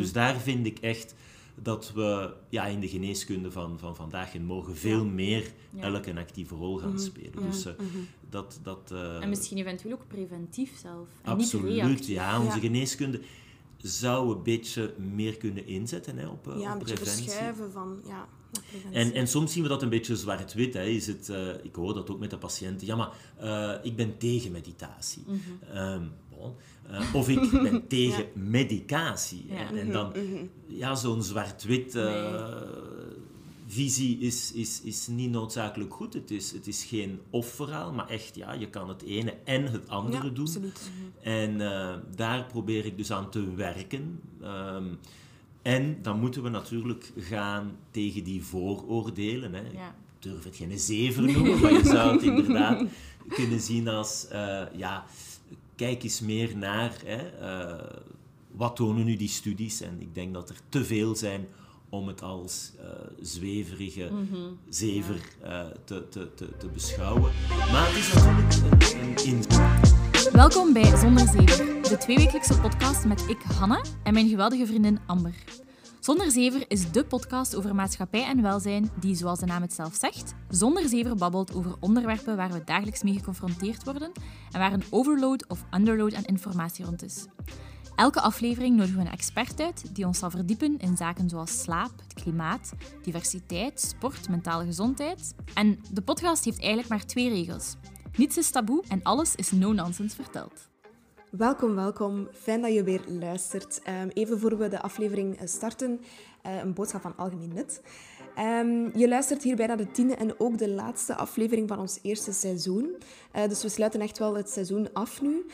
Dus daar vind ik echt dat we ja, in de geneeskunde van, van vandaag en morgen veel meer elk een actieve rol gaan spelen. Dus uh, dat... dat uh, en misschien eventueel ook preventief zelf. Absoluut, ja. Onze geneeskunde zou een beetje meer kunnen inzetten hè, op, ja, op een preventie. verschuiven van... Ja, en, en soms zien we dat een beetje zwart-wit. Is het, uh, ik hoor dat ook met de patiënten. Ja, maar ik ben tegen meditatie. Mm -hmm. um, uh, of ik ben tegen ja. medicatie. Ja. En, en, dan, -hmm. ja, zo'n zwart-wit nee. visie is, is, is niet noodzakelijk goed. Het is, het is geen of-verhaal, maar echt, ja, je kan het ene en het andere ja, doen. Absoluut. En daar probeer ik dus aan te werken. Um, en dan moeten we natuurlijk gaan tegen die vooroordelen. Hè. Ja. Ik durf het geen zeven noemen, maar je zou het inderdaad kunnen zien als... Uh, ja, kijk eens meer naar... Hè, uh, wat tonen nu die studies? En ik denk dat er te veel zijn om het als uh, zweverige mm -hmm. zever ja. te, te, te, te, beschouwen. Maar het is natuurlijk een, een in... Welkom bij Zonder Zever, de tweewekelijkse podcast met ik, Hanne, en mijn geweldige vriendin Amber. Zonder Zever is dé podcast over maatschappij en welzijn die, zoals de naam het zelf zegt, zonder zever babbelt over onderwerpen waar we dagelijks mee geconfronteerd worden en waar een overload of underload aan informatie rond is. Elke aflevering nodigen we een expert uit die ons zal verdiepen in zaken zoals slaap, het klimaat, diversiteit, sport, mentale gezondheid. En de podcast heeft eigenlijk maar twee regels. Niets is taboe en alles is no-nonsense verteld. Welkom, welkom. Fijn dat je weer luistert. Um, even voor we de aflevering starten, uh, een boodschap van algemeen nut. Um, je luistert hierbij naar de tiende en ook de laatste aflevering van ons eerste seizoen. Uh, dus we sluiten echt wel het seizoen af nu.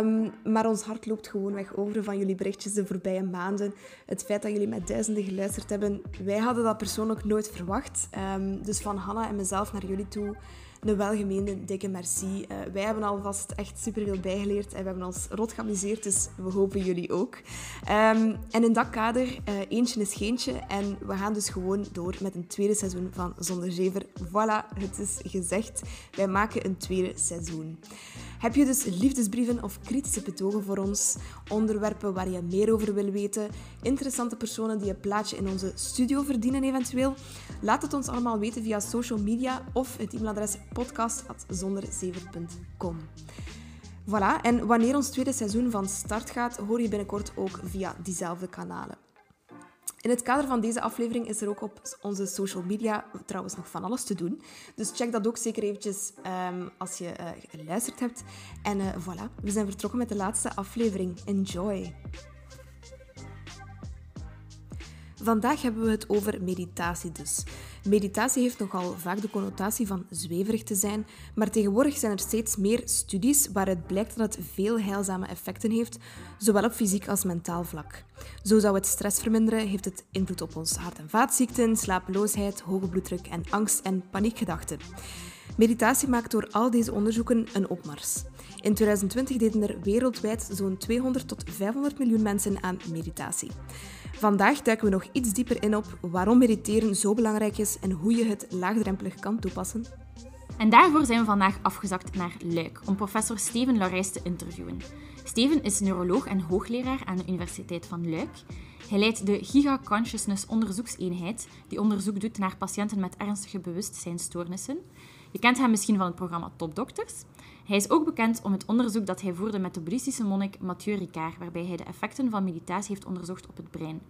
Um, maar ons hart loopt gewoon weg over van jullie berichtjes de voorbije maanden. Het feit dat jullie met duizenden geluisterd hebben, wij hadden dat persoonlijk nooit verwacht. dus van Hanna en mezelf naar jullie toe een welgemeende dikke merci. Uh, wij hebben alvast echt superveel bijgeleerd en we hebben ons rot geamuseerd, dus we hopen jullie ook. Um, en in dat kader, uh, eentje is geentje en we gaan dus gewoon door met een tweede seizoen van Zonder Zever. Voilà, het is gezegd. Wij maken een tweede seizoen. Heb je dus liefdesbrieven of kritische betogen voor ons? Onderwerpen waar je meer over wil weten? Interessante personen die een plaatje in onze studio verdienen eventueel? Laat het ons allemaal weten via social media of het e-mailadres podcast.zonderzever.com. Voilà, en wanneer ons tweede seizoen van start gaat, hoor je binnenkort ook via diezelfde kanalen. In het kader van deze aflevering is er ook op onze social media trouwens nog van alles te doen. Dus check dat ook zeker eventjes um, als je uh, geluisterd hebt. En uh, voilà, we zijn vertrokken met de laatste aflevering. Enjoy! Vandaag hebben we het over meditatie dus. Meditatie heeft nogal vaak de connotatie van zweverig te zijn, maar tegenwoordig zijn er steeds meer studies waaruit blijkt dat het veel heilzame effecten heeft, zowel op fysiek als mentaal vlak. Zo zou het stress verminderen, heeft het invloed op ons hart- en vaatziekten, slapeloosheid, hoge bloeddruk en angst- en paniekgedachten. Meditatie maakt door al deze onderzoeken een opmars. In 2020 deden er wereldwijd zo'n 200 tot 500 miljoen mensen aan meditatie. Vandaag duiken we nog iets dieper in op waarom mediteren zo belangrijk is en hoe je het laagdrempelig kan toepassen. En daarvoor zijn we vandaag afgezakt naar Luik om professor Steven Laurijs te interviewen. Steven is neuroloog en hoogleraar aan de Universiteit van Luik. Hij leidt de Giga Consciousness onderzoekseenheid, die onderzoek doet naar patiënten met ernstige bewustzijnstoornissen. Je kent hem misschien van het programma Topdokters. Hij is ook bekend om het onderzoek dat hij voerde met de boeddhistische monnik Mathieu Ricard, waarbij hij de effecten van meditatie heeft onderzocht op het brein.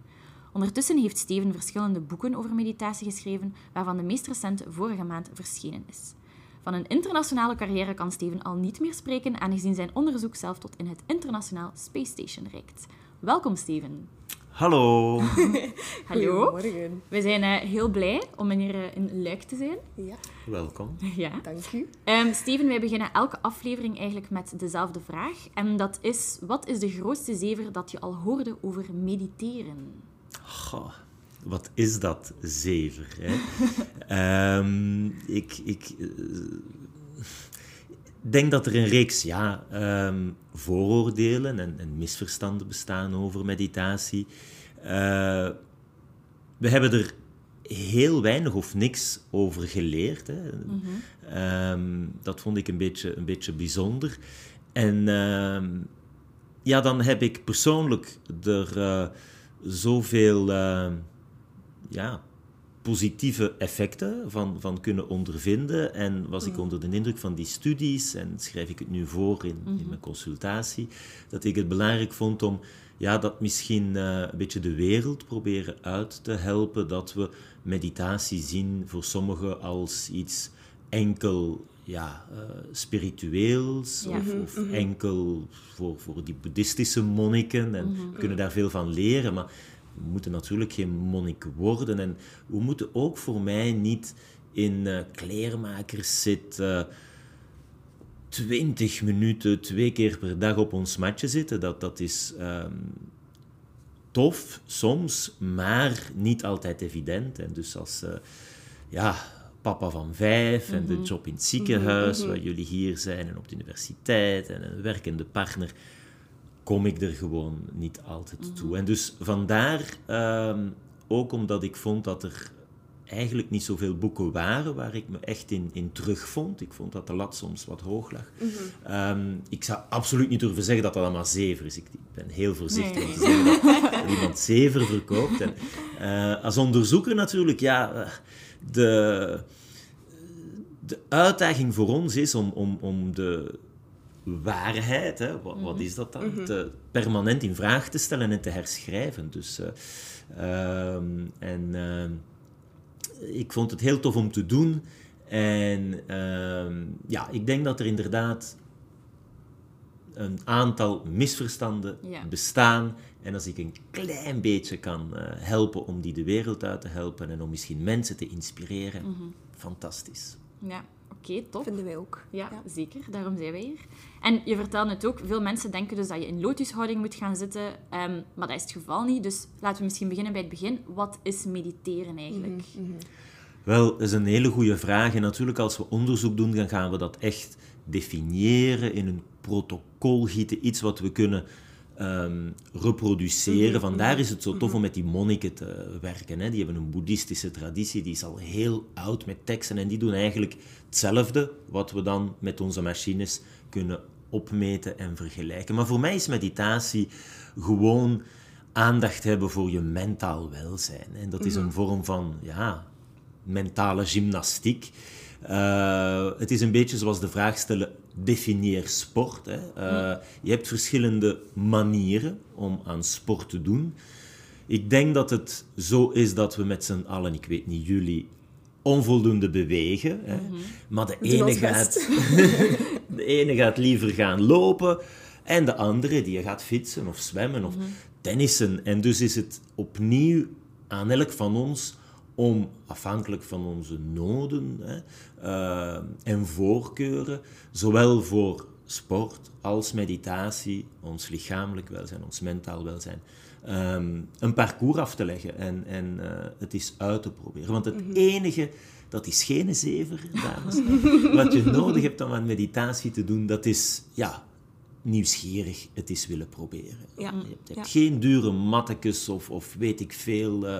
Ondertussen heeft Steven verschillende boeken over meditatie geschreven, waarvan de meest recente vorige maand verschenen is. Van een internationale carrière kan Steven al niet meer spreken, aangezien zijn onderzoek zelf tot in het internationaal Space Station reikt. Welkom, Steven. Hallo. Hallo. Goedemorgen. We zijn uh, heel blij om hier uh, in Luik te zijn. Ja, Welkom. Ja. dank u. Um, Steven, wij beginnen elke aflevering eigenlijk met dezelfde vraag. En dat is, wat is de grootste zever dat je al hoorde over mediteren? Goh, wat is dat, zever? Hè? um, ik... ik uh, denk dat er een reeks ja, um, vooroordelen en, en, misverstanden bestaan over meditatie. Uh, we hebben er heel weinig of niks over geleerd. Hè. Mm -hmm. um, dat vond ik een beetje, een beetje bijzonder. En uh, ja, dan heb ik persoonlijk er uh, zoveel uh, ja, positieve effecten van, van kunnen ondervinden. En was ik mm. onder de indruk van die studies, en schrijf ik het nu voor in, in mm-hmm. mijn consultatie, dat ik het belangrijk vond om ja, dat misschien uh, een beetje de wereld proberen uit te helpen, dat we meditatie zien voor sommigen als iets enkel ja, uh, spiritueels of, mhm, of mhm. enkel voor, voor die boeddhistische monniken. En mhm. we kunnen daar veel van leren, maar moeten natuurlijk geen monnik worden. En we moeten ook voor mij niet in uh, kleermakers zitten. 20 minuten, twee keer per dag op ons matje zitten. Dat, dat is um, tof soms, maar niet altijd evident. En dus als uh, ja, papa van vijf en de mhm. job in het ziekenhuis, mm -hmm. waar jullie hier zijn en op de universiteit en een werkende partner, kom ik er gewoon niet altijd mhm. toe. En dus vandaar, um, ook omdat ik vond dat er eigenlijk niet zoveel boeken waren waar ik me echt in, in terugvond. Ik vond dat de lat soms wat hoog lag. Mhm. Ehm, ik zou absoluut niet durven zeggen dat dat allemaal zever is. Ik, ben heel voorzichtig om te zeggen dat, iemand zever verkoopt. En, uh, als onderzoeker natuurlijk, ja, eh, de, de uitdaging voor ons is om, om, om de waarheid, hè, wat, wat, mhm. is dat dan, mhm. te, permanent in vraag te stellen en te herschrijven. Dus, uh, um, en ehm, ik vond het heel tof om te doen. En uh, ja, ik denk dat er inderdaad een aantal misverstanden bestaan. En als ik een klein beetje kan uh, helpen om die de wereld uit te helpen en om misschien mensen te inspireren, mm -hmm. fantastisch. Ja, oké, okay, top. Vinden wij ook. Ja, ja, zeker. Daarom zijn wij hier. En je vertelde het ook, veel mensen denken dus dat je in lotushouding moet gaan zitten, um, maar dat is het geval niet. Dus laten we misschien beginnen bij het begin. Wat is mediteren eigenlijk? Mm -hmm. Wel, dat is een hele goede vraag. En natuurlijk, als we onderzoek doen, dan gaan we dat echt definiëren, in een protocol gieten, iets wat we kunnen um, reproduceren. Mhm, Vandaar mhm, is het zo tof mhm. om met die monniken te werken. Hè. Die hebben een boeddhistische traditie, die is al heel oud met teksten en die doen eigenlijk hetzelfde wat we dan met onze machines kunnen opmeten en vergelijken. Maar voor mij is meditatie gewoon aandacht hebben voor je mentaal welzijn. En dat is een vorm van ja, mentale gymnastiek. Uh, het is een beetje zoals de vraag stellen, definieer sport. Hè. Uh, je hebt verschillende manieren om aan sport te doen. Ik denk dat het zo is dat we met z'n allen, ik weet niet jullie, onvoldoende bewegen. Hè. Mm -hmm. Maar de ene, gaat, de ene gaat liever gaan lopen en de andere die gaat fietsen of zwemmen of mm -hmm. tennissen. En dus is het opnieuw aan elk van ons om afhankelijk van onze noden hè, uh, en voorkeuren, zowel voor sport als meditatie, ons lichamelijk welzijn, ons mentaal welzijn, um, een parcours af te leggen en, en uh, het is uit te proberen. Want het mhm. enige, dat is geen zever, dames, wat je nodig hebt om aan meditatie te doen, dat is ja, nieuwsgierig het is willen proberen. Ja. Je hebt, ja. geen dure mattekes of, of weet ik veel... Uh,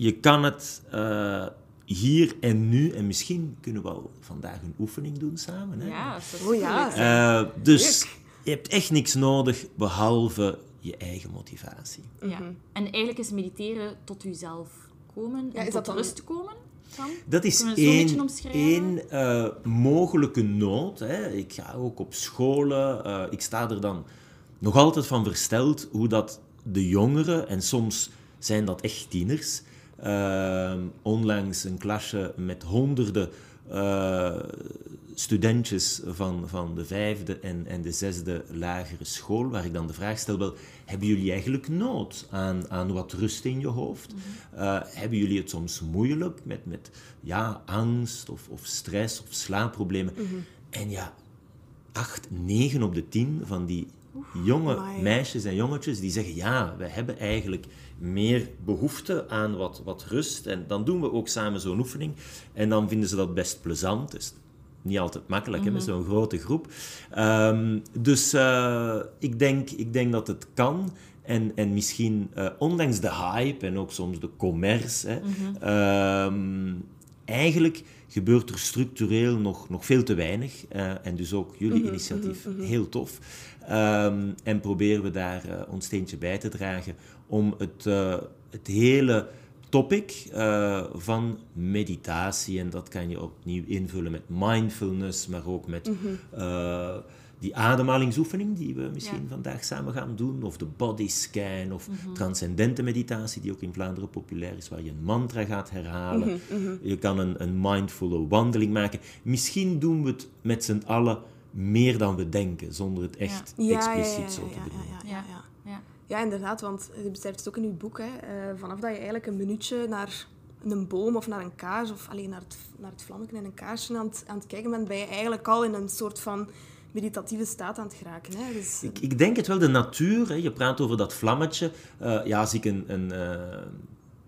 je kan het uh, hier en nu, en misschien kunnen we wel vandaag een oefening doen samen. Hè? Ja, dat is oh, ja. Uh, dus je hebt echt niks nodig behalve je eigen motivatie. Ja. Mhm. En eigenlijk is mediteren tot jezelf komen, ja, is tot dat rust komen. Dan? Dat is één, één uh, mogelijke nood. Hè. Ik ga ook op scholen. Uh, ik sta er dan nog altijd van versteld hoe dat de jongeren, en soms zijn dat echt tieners, uh, onlangs een klasje met honderden uh, studentjes van, van de vijfde en, en de zesde lagere school, waar ik dan de vraag stel, wel, hebben jullie eigenlijk nood aan, aan wat rust in je hoofd? Mhm. Uh, hebben jullie het soms moeilijk met, met ja, angst of, of stress of slaapproblemen? Mm -hmm. En ja, acht, negen op de tien van die jonge meisjes en jongetjes die zeggen, ja, we hebben eigenlijk meer behoefte aan wat, wat rust. En dan doen we ook samen zo'n oefening. En dan vinden ze dat best plezant. Dus niet altijd makkelijk mm -hmm. met zo'n grote groep. Um, dus uh, ik, denk, ik denk dat het kan. En, en misschien, uh, ondanks de hype en ook soms de commerce, hè, mm -hmm. um, eigenlijk gebeurt er structureel nog, nog veel te weinig. Uh, en dus ook jullie mm -hmm, initiatief, heel tof. Ehm, en proberen we daar uh, ons steentje bij te dragen om het, uh, het hele topic van meditatie, en dat kan je opnieuw invullen met mindfulness, maar ook met mm die ademhalingsoefening die we misschien vandaag samen gaan doen, of de body scan, of mm transcendente meditatie die ook in Vlaanderen populair is, waar je een mantra gaat herhalen. Mhm, mhm. Je kan een, een mindful wandeling maken. Misschien doen we het met z'n allen meer dan we denken, zonder het echt expliciet zo te doen. Ja, ja, ja, inderdaad, want je beschrijft het ook in je boek. Hè. Uh, vanaf dat je eigenlijk een minuutje naar een boom of naar een kaars, of alleen naar het, naar het vlammetje en een kaarsje aan het, aan het kijken bent, ben je eigenlijk al in een soort van meditatieve staat aan het geraken. Hè? Dus... Ik, ik, denk het wel, de natuur. Hè? Je praat over dat vlammetje. Uh, ja, als ik een, een uh,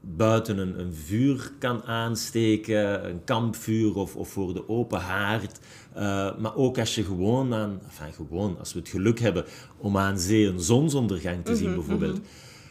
buiten een, een, vuur kan aansteken, een kampvuur of, of voor de open haard. Uh, maar ook als je gewoon aan, enfin gewoon, als we het geluk hebben om aan zee een zonsondergang te zien mhm, bijvoorbeeld. Mhm.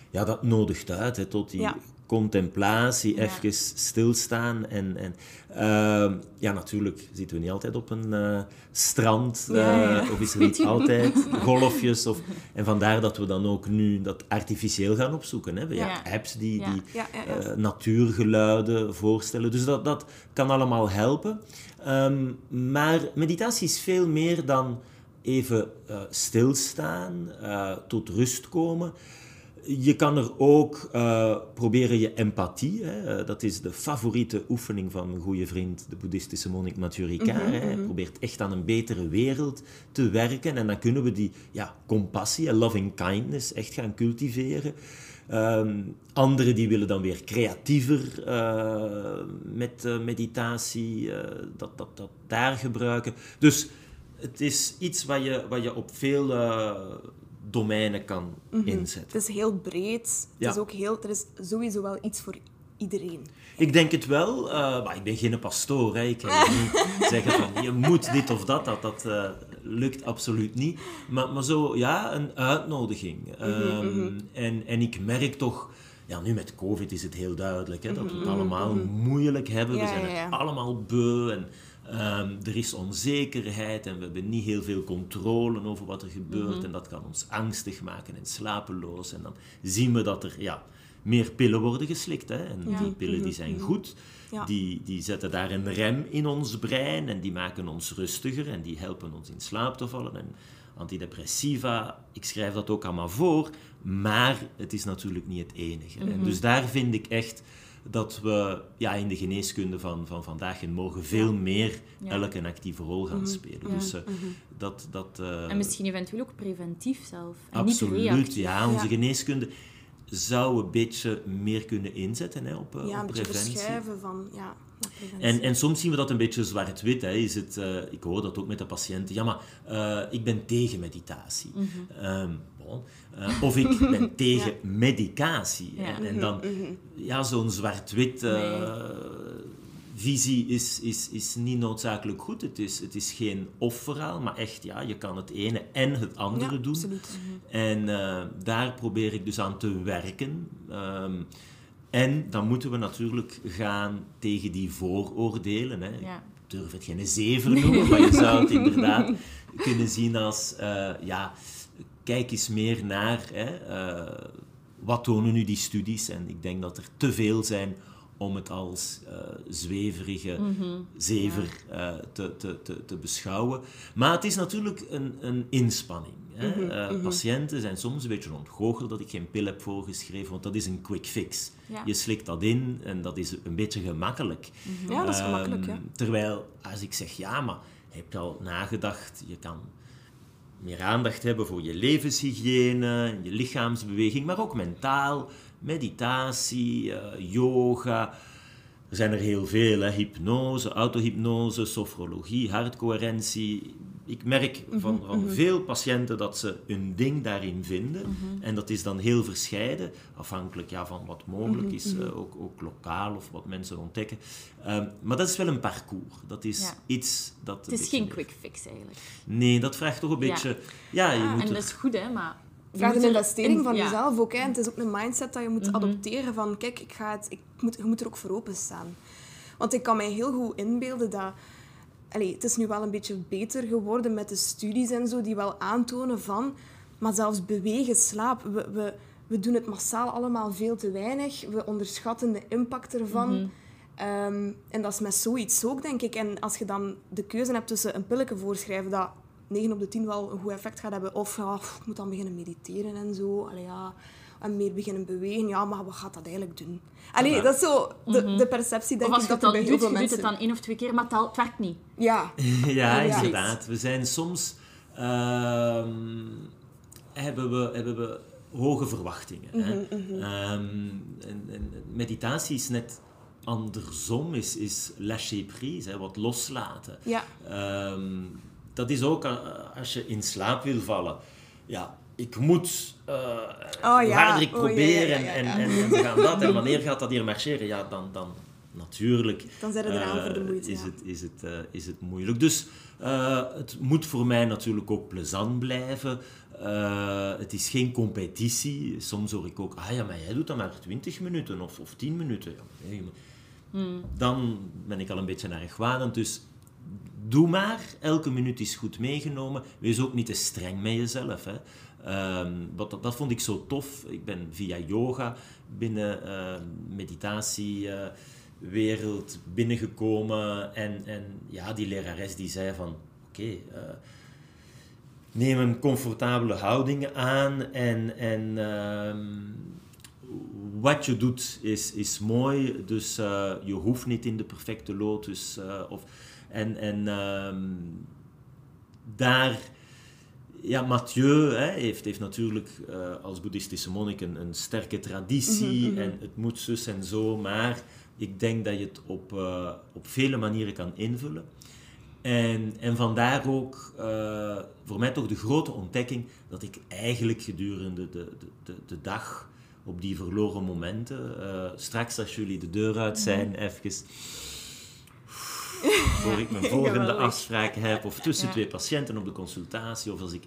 Ja, dat nodigt uit hè, tot die contemplatie, ja. even stilstaan. En, en uh, ja, natuurlijk zitten we niet altijd op een uh, strand, uh, of is er niet altijd golfjes. Of, en vandaar dat we dan ook nu dat artificieel gaan opzoeken. Hè. We ja. apps die, die eh, natuurgeluiden voorstellen. Dus dat, dat kan allemaal helpen. Um, maar meditatie is veel meer dan even stilstaan, tot rust komen. Je kan er ook uh, proberen je empathie, hè, eh, dat is de favoriete oefening van mijn goede vriend, de boeddhistische monnik Mathieu Ricard. Mhm, Hij probeert echt aan een betere wereld te werken en dan kunnen we die ja, compassie en loving kindness echt gaan cultiveren. Um, anderen die willen dan weer creatiever uh, met uh, meditatie, dat, dat, dat daar gebruiken. Dus het is iets wat je, wat je op veel domeinen kan mhm. inzetten. Het is heel breed. Het is ook heel, er is sowieso wel iets voor iedereen. Ik denk het wel, uh, maar ik ben geen pastoor. Hè. Ik kan niet zeggen van je moet dit of dat. Dat, dat uh, lukt absoluut niet. Maar, maar zo, ja, een uitnodiging. Um, en, en ik merk toch, ja, nu met COVID is het heel duidelijk hè, dat we het mhm, allemaal moeilijk hebben. we zijn er allemaal beu. En, Um, er is onzekerheid en we hebben niet heel veel controle over wat er gebeurt. Mhm. En dat kan ons angstig maken en slapeloos. En dan zien we dat er ja, meer pillen worden geslikt. Hè? En die pillen die zijn mhm. goed. Die, die zetten daar een rem in ons brein en die maken ons rustiger en die helpen ons in slaap te vallen. En antidepressiva, ik schrijf dat ook allemaal voor, maar het is natuurlijk niet het enige. En mhm. dus daar vind ik echt dat we ja, in de geneeskunde van, van vandaag en morgen veel meer elk een actieve rol gaan mhm. spelen. Dus uh, dat... dat uh, en misschien eventueel ook preventief zelf. absoluut, ja. Onze geneeskunde zou een beetje meer kunnen inzetten hè, op, uh, ja, op preventie. verschuiven van... Ja. En, en soms zien we dat een beetje zwart-wit. Is het, uh, ik hoor dat ook met de patiënten. Ja, maar uh, ik ben tegen meditatie. Mm -hmm. um, bon. Uh, of ik ben tegen ja. medicatie. Ja. En, en, dan, mm -hmm. ja, zo'n zwart-wit nee. visie is, is, is niet noodzakelijk goed. Het is, het is geen of-verhaal, maar echt, ja, je kan het ene en het andere doen. Absoluut. En daar probeer ik dus aan te werken. Um, en dan moeten we natuurlijk gaan tegen die vooroordelen. Hè. Ja. Ik durf het geen zeven noemen, maar je zou het inderdaad kunnen zien als... Uh, ja, kijk eens meer naar... Hè, uh, wat tonen nu die studies? En ik denk dat er te veel zijn om het als uh, zweverige mm zever uh, te, te, te, te, beschouwen. Maar het is natuurlijk een, een inspanning. Hè? Mm -hmm, uh, mm -hmm. Patiënten zijn soms een beetje ontgoocheld dat ik geen pil heb voorgeschreven, want dat is een quick fix. Ja. Je slikt dat in en dat is een beetje gemakkelijk. Ja, dat is gemakkelijk. Ja. Terwijl als ik zeg, ja, maar heb je al nagedacht, je kan meer aandacht hebben voor je levenshygiëne, je lichaamsbeweging, maar ook mentaal meditatie, uh, yoga. Er zijn er heel veel, hè. hypnose, autohypnose, sofrologie, hartcoherentie. Ik merk mhm, van, van mhm. veel patiënten dat ze een ding daarin vinden. Mhm. En dat is dan heel verscheiden, afhankelijk ja, van wat mogelijk is, uh, ook, ook lokaal of wat mensen ontdekken. Um, maar dat is wel een parcours. Dat is ja. iets dat... Het is geen quick fix eigenlijk. Nee, dat vraagt toch een beetje... Ja, je moet en dat is goed, hè, maar vraagt een investering van jezelf ook. Hè. het is ook een mindset dat je moet adopteren van, kijk, ik ga het, ik moet, je moet er ook voor openstaan. Want ik kan mij heel goed inbeelden dat allee, het is nu wel een beetje beter geworden met de studies en zo, die wel aantonen van... Maar zelfs bewegen, slaap, we, we, we doen het massaal allemaal veel te weinig. We onderschatten de impact ervan. Mhm. Ehm, en dat is met zoiets ook, denk ik. En als je dan de keuze hebt tussen een pilletje voorschrijven dat 9 op de 10 wel een goed effect gaat hebben, of pff, ik moet dan beginnen mediteren en zo, allee, ja, en meer beginnen bewegen, ja, maar wat gaat dat eigenlijk doen? Allee, Ja. dat is zo de, de perceptie, denk Mhm. Of ik, je dat het er dan bij doet, heel veel je doet mensen... het dan één of twee keer, maar het werkt niet. Ja, Ja, Ja. inderdaad. We zijn soms... ehm, hebben, we, hebben we hoge verwachtingen. hè. Ehm, en, en meditatie is net andersom, is, is lâcher prise, hè, wat loslaten. ja. Ehm, dat is ook eh, als je in slaap wil vallen. Ja, ik moet, Oh hoe ja, harder ik oh ja, probeer ja, ja, En, en, en, we gaan dat. En wanneer gaat dat hier marcheren? Ja, dan, dan natuurlijk Dan zijn we eraan eh, voor de moeite, is, ja. het, is, het, eh, is het moeilijk. Dus het moet voor mij natuurlijk ook plezant blijven. Het is geen competitie. Soms hoor ik ook, ah ja, maar jij doet dan maar 20 minuten of, of 10 minuten. Nee, maar- Dan ben ik al een beetje argwanend. Dus doe maar, elke minuut is goed meegenomen. Wees ook niet te streng met jezelf. Hè. Ehm, wat, dat, vond ik zo tof. Ik ben via yoga binnen uh, meditatiewereld binnengekomen. En, en ja, die lerares die zei van, oké, uh, neem een comfortabele houding aan en... en um, wat je doet is, is mooi, dus uh, je hoeft niet in de perfecte lotus. Of, en en daar, ja, Mathieu hè, heeft, heeft natuurlijk uh, als boeddhistische monnik een, een sterke traditie mm -hmm. en het moet zus en zo, maar ik denk dat je het op, uh, op vele manieren kan invullen. En, en vandaar ook uh, voor mij toch de grote ontdekking dat ik eigenlijk gedurende de, de, de, de dag op die verloren momenten. Straks als jullie de deur uit zijn, mm -hmm. even voor ik mijn volgende afspraak heb, of tussen twee patiënten op de consultatie, of als ik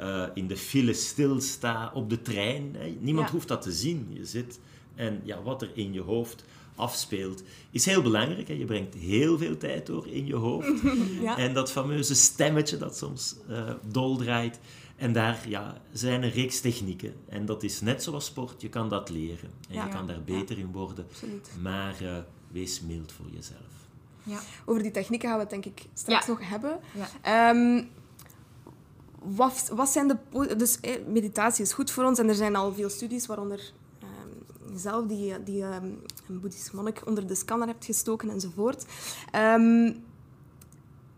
uh, in de file stilsta op de trein. Hè. Niemand hoeft dat te zien. Je zit en ja, wat er in je hoofd afspeelt, is heel belangrijk. Hè. Je brengt heel veel tijd door in je hoofd. ja. En dat fameuze stemmetje dat soms uh, doldraait. En daar ja, zijn een reeks technieken. En dat is net zoals sport, je kan dat leren. En ja. je kan daar beter in worden. Absoluut. Maar uh, wees mild voor jezelf. Ja. Over die technieken gaan we het denk ik straks ja. nog hebben. Ja. Um, wat, wat zijn de... Dus eh, meditatie is goed voor ons en er zijn al veel studies, waaronder um, jezelf, die, die um, een boeddhisch monnik onder de scanner hebt gestoken enzovoort.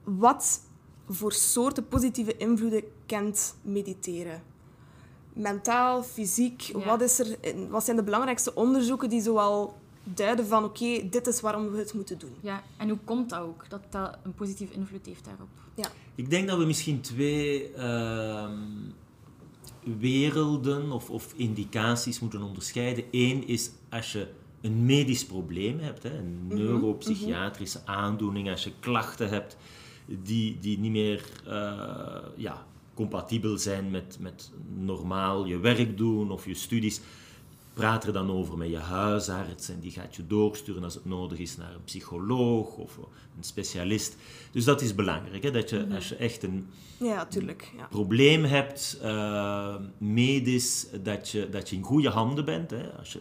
wat voor soorten positieve invloeden kent mediteren? Mentaal, fysiek, wat, is er, wat zijn de belangrijkste onderzoeken die zoal duiden van oké, okay, dit is waarom we het moeten doen. Ja, en hoe komt dat ook, dat dat een positieve invloed heeft daarop? Ja. Ik denk dat we misschien twee uh, werelden of, of, indicaties moeten onderscheiden. Eén is als je een medisch probleem hebt, hè, een mm -hmm. neuropsychiatrische mm -hmm. aandoening, als je klachten hebt die, die niet meer uh, ja, compatibel zijn met, met normaal je werk doen of je studies praat er dan over met je huisarts en die gaat je doorsturen als het nodig is naar een psycholoog of een specialist. Dus dat is belangrijk, hè, dat je mm-hmm. als je echt een ja, tuurlijk, ja. probleem hebt, uh, medisch, dat je, dat je in goede handen bent. Hè. Als je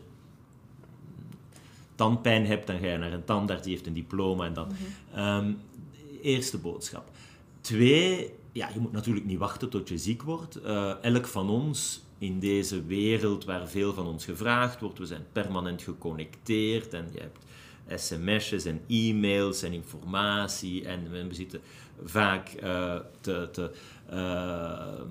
tandpijn hebt, dan ga je naar een tandarts, die heeft een diploma en dan... Mm-hmm. Um, eerste boodschap. Twee, ja, je moet natuurlijk niet wachten tot je ziek wordt. Uh, elk van ons in deze wereld waar veel van ons gevraagd wordt. We zijn permanent geconnecteerd en je hebt sms'jes en e-mails en informatie en we zitten vaak uh, te, te uh,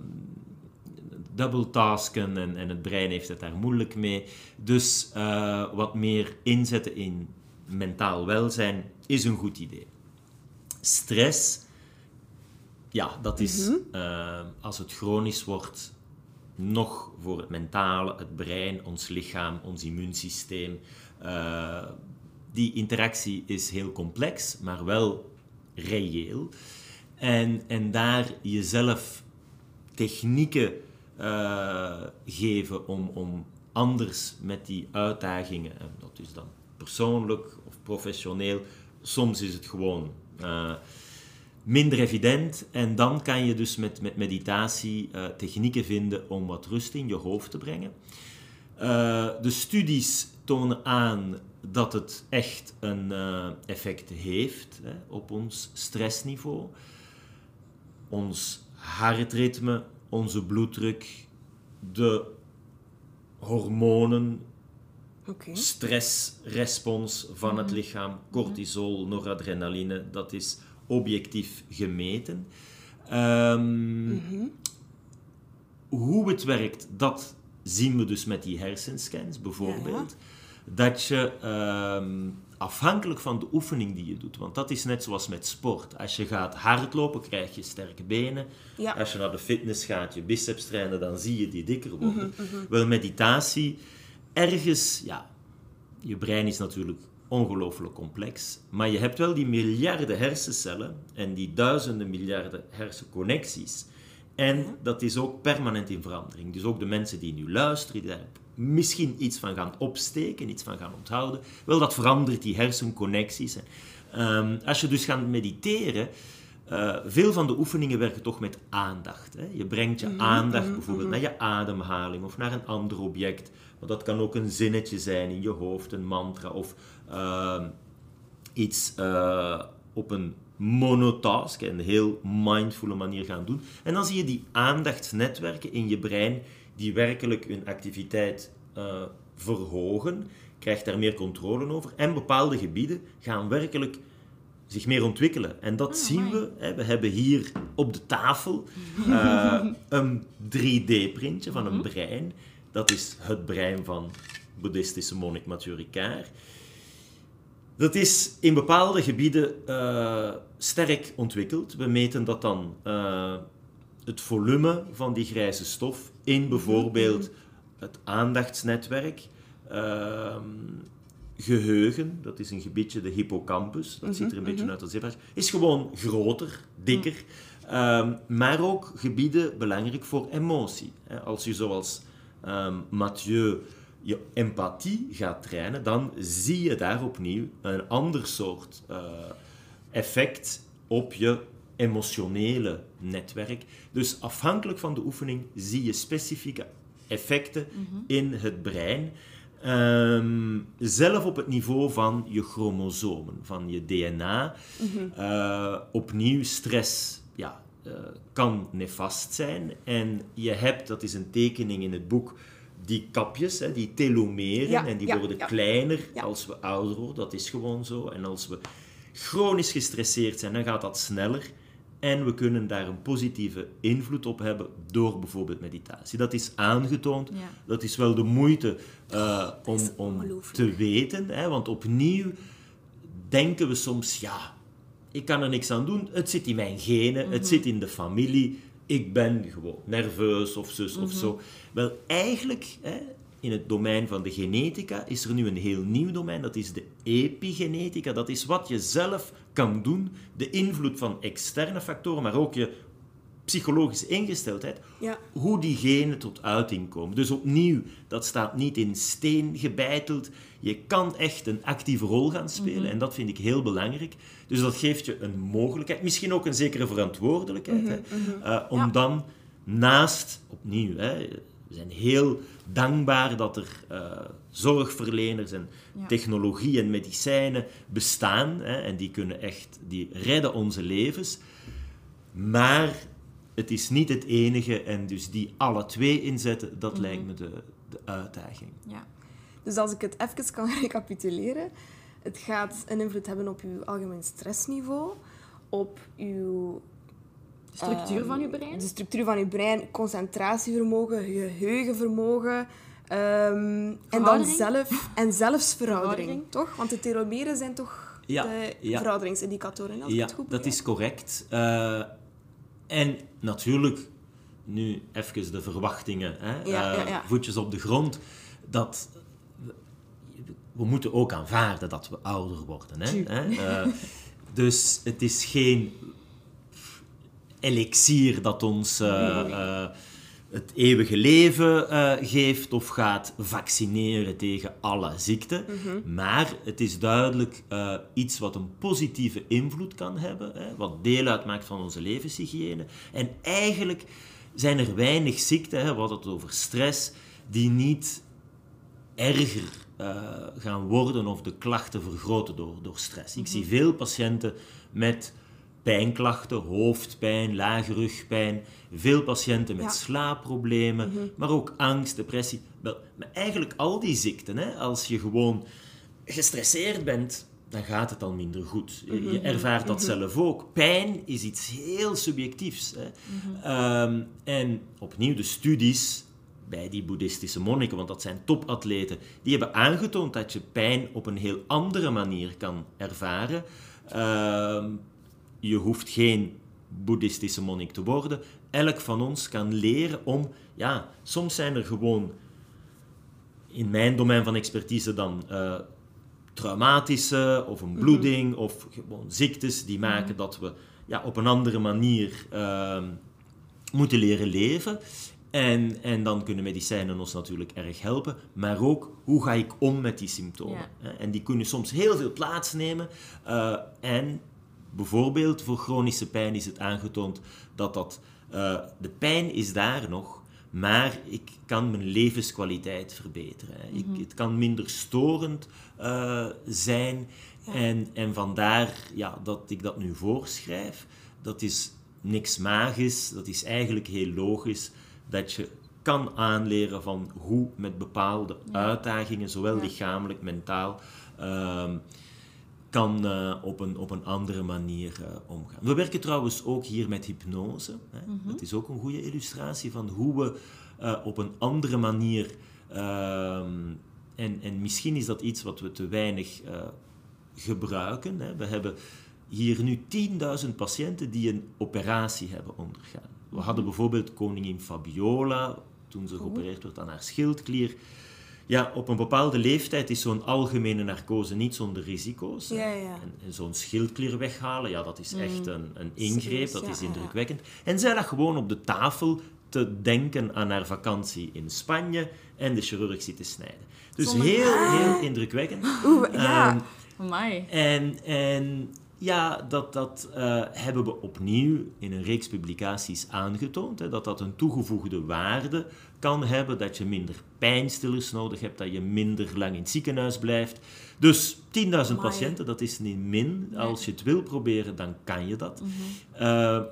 dubbeltasken en, en het brein heeft het daar moeilijk mee. Dus uh, wat meer inzetten in mentaal welzijn is een goed idee. Stress, ja, dat is mm-hmm. als het chronisch wordt nog voor het mentale, het brein, ons lichaam, ons immuunsysteem. Uh, die interactie is heel complex, maar wel reëel. En, en daar jezelf technieken uh, geven om, om anders met die uitdagingen, en dat is dan persoonlijk of professioneel, soms is het gewoon uh, minder evident. En dan kan je dus met, met meditatie uh, technieken vinden om wat rust in je hoofd te brengen. Uh, de studies tonen aan dat het echt een uh, effect heeft hè, op ons stressniveau. Ons hartritme, onze bloeddruk, de hormonen, okay. stressrespons van het mhm. lichaam, cortisol, noradrenaline, dat is objectief gemeten. Um, mm -hmm. Hoe het werkt, dat zien we dus met die hersenscans bijvoorbeeld. Dat je um, afhankelijk van de oefening die je doet, want dat is net zoals met sport. Als je gaat hardlopen, krijg je sterke benen. Ja. Als je naar de fitness gaat, je biceps trainen, dan zie je die dikker worden. Mm -hmm, Wel, meditatie, ergens, ja, je brein is natuurlijk ongelooflijk complex. Maar je hebt wel die miljarden hersencellen en die duizenden miljarden hersenconnecties. En dat is ook permanent in verandering. Dus ook de mensen die nu luisteren, die daar misschien iets van gaan opsteken, iets van gaan onthouden, wel dat verandert die hersenconnecties. Um, als je dus gaat mediteren, uh, veel van de oefeningen werken toch met aandacht. Hè? Je brengt je mhm, aandacht mhm, bijvoorbeeld mhm. naar je ademhaling of naar een ander object. Maar dat kan ook een zinnetje zijn in je hoofd, een mantra of uh, iets uh, op een monotask, een heel mindfulle manier gaan doen. En dan zie je die aandachtsnetwerken in je brein die werkelijk hun activiteit uh, verhogen, krijgt daar meer controle over. En bepaalde gebieden gaan werkelijk zich meer ontwikkelen. En dat ah, zien we. Hè. We hebben hier op de tafel uh, een 3D-printje van een mhm. brein. Dat is het brein van boeddhistische monnik Mathieu Ricard. Dat is in bepaalde gebieden uh, sterk ontwikkeld. We meten dat dan uh, het volume van die grijze stof in bijvoorbeeld het aandachtsnetwerk, uh, geheugen, dat is een gebiedje, de hippocampus, dat ziet er een mhm, beetje mhm. uit als zebra, is gewoon groter, dikker. Um, maar ook gebieden belangrijk voor emotie. Als je zoals um, Mathieu je empathie gaat trainen, dan zie je daar opnieuw een ander soort uh, effect op je emotionele netwerk. Dus afhankelijk van de oefening zie je specifieke effecten mhm. in het brein. Um, zelf op het niveau van je chromosomen, van je DNA. Mm uh, opnieuw, stress ja, uh, kan nefast zijn. En je hebt, dat is een tekening in het boek, die kapjes, hè, die telomeren, en die worden kleiner als we ouder worden. Dat is gewoon zo. En als we chronisch gestresseerd zijn, dan gaat dat sneller. En we kunnen daar een positieve invloed op hebben door bijvoorbeeld meditatie. Dat is aangetoond. Dat is wel de moeite uh, om, om te weten. Hè, want opnieuw denken we soms, ja, ik kan er niks aan doen. Het zit in mijn genen, het mhm. zit in de familie ik ben gewoon nerveus of zus of mhm. zo. Wel, eigenlijk, hè, in het domein van de genetica, is er nu een heel nieuw domein. Dat is de epigenetica. Dat is wat je zelf kan doen. De invloed van externe factoren, maar ook je psychologische ingesteldheid, ja. hoe die genen tot uiting komen. Dus opnieuw, dat staat niet in steen gebeiteld. Je kan echt een actieve rol gaan spelen mhm. en dat vind ik heel belangrijk. Dus dat geeft je een mogelijkheid, misschien ook een zekere verantwoordelijkheid, mhm, hè, mhm. Eh, om dan naast, opnieuw, hè, we zijn heel dankbaar dat er uh, zorgverleners en technologie en medicijnen bestaan hè, en die kunnen echt, die redden onze levens. Maar het is niet het enige en dus die alle twee inzetten, dat mhm. lijkt me de, de uitdaging. Ja. Dus als ik het even kan recapituleren, het gaat een invloed hebben op uw algemeen stressniveau, op uw... De structuur van uw brein? De structuur van uw brein, concentratievermogen, geheugenvermogen... Um, en dan zelf, en zelfs verhoudering, toch? Want de telomeren zijn toch ja, de ja. verouderingsindicatoren, als ja, het goed dat is correct. Uh, en natuurlijk, nu even de verwachtingen, hè, uh, voetjes op de grond, dat we moeten ook aanvaarden dat we ouder worden. Hè, hè? Uh, dus het is geen elixier dat ons uh, het eeuwige leven uh, geeft of gaat vaccineren tegen alle ziekten. Maar het is duidelijk uh, iets wat een positieve invloed kan hebben, hè, wat deel uitmaakt van onze levenshygiëne. En eigenlijk zijn er weinig ziekten, hè, we hadden het over stress, die niet erger uh, gaan worden of de klachten vergroten door, door stress. Ik zie veel patiënten met pijnklachten, hoofdpijn, lage rugpijn, veel patiënten met slaapproblemen, mhm. maar ook angst, depressie. Wel, maar eigenlijk al die ziekten, hè, als je gewoon gestresseerd bent, dan gaat het al minder goed. Je mhm. ervaart dat mhm. zelf ook. Pijn is iets heel subjectiefs. Hè. Ehm, en opnieuw, de studies bij die boeddhistische monniken, want dat zijn topatleten, die hebben aangetoond dat je pijn op een heel andere manier kan ervaren. Ehm, je hoeft geen boeddhistische monnik te worden. Elk van ons kan leren om, ja, soms zijn er gewoon in mijn domein van expertise dan uh, traumatische of een bloeding mhm. of gewoon ziektes die maken mhm. dat we ja, op een andere manier uh, moeten leren leven. En, en dan kunnen medicijnen ons natuurlijk erg helpen, maar ook hoe ga ik om met die symptomen. En die kunnen soms heel veel plaatsnemen. Uh, en bijvoorbeeld voor chronische pijn is het aangetoond dat dat, uh, de pijn is daar nog, maar ik kan mijn levenskwaliteit verbeteren. ik, mhm. het kan minder storend uh, zijn. En, en vandaar ja, dat ik dat nu voorschrijf. Dat is niks magisch, dat is eigenlijk heel logisch dat je kan aanleren van hoe met bepaalde uitdagingen, zowel lichamelijk, mentaal, uh, kan uh, op, een, op een andere manier uh, omgaan. We werken trouwens ook hier met hypnose. Hè. Mm -hmm. Dat is ook een goede illustratie van hoe we uh, op een andere manier. Ehm, en, en misschien is dat iets wat we te weinig gebruiken. Hè. We hebben hier nu 10.000 patiënten die een operatie hebben ondergaan. We hadden bijvoorbeeld koningin Fabiola, toen ze geopereerd werd aan haar schildklier. Ja, op een bepaalde leeftijd is zo'n algemene narcose niet zonder risico's. Ja, ja. En, en zo'n schildklier weghalen, ja, dat is mm. echt een, een ingreep, dat is indrukwekkend. En zij lag gewoon op de tafel te denken aan haar vakantie in Spanje en de chirurg zit te snijden. Dus heel, heel indrukwekkend. Oeh, ja. Um, en, en ja, dat, dat uh, hebben we opnieuw in een reeks publicaties aangetoond. Hè, dat dat een toegevoegde waarde kan hebben, dat je minder pijnstillers nodig hebt, dat je minder lang in het ziekenhuis blijft. Dus 10.000 patiënten, dat is niet min. Als je het wil proberen, dan kan je dat. Mhm. uh,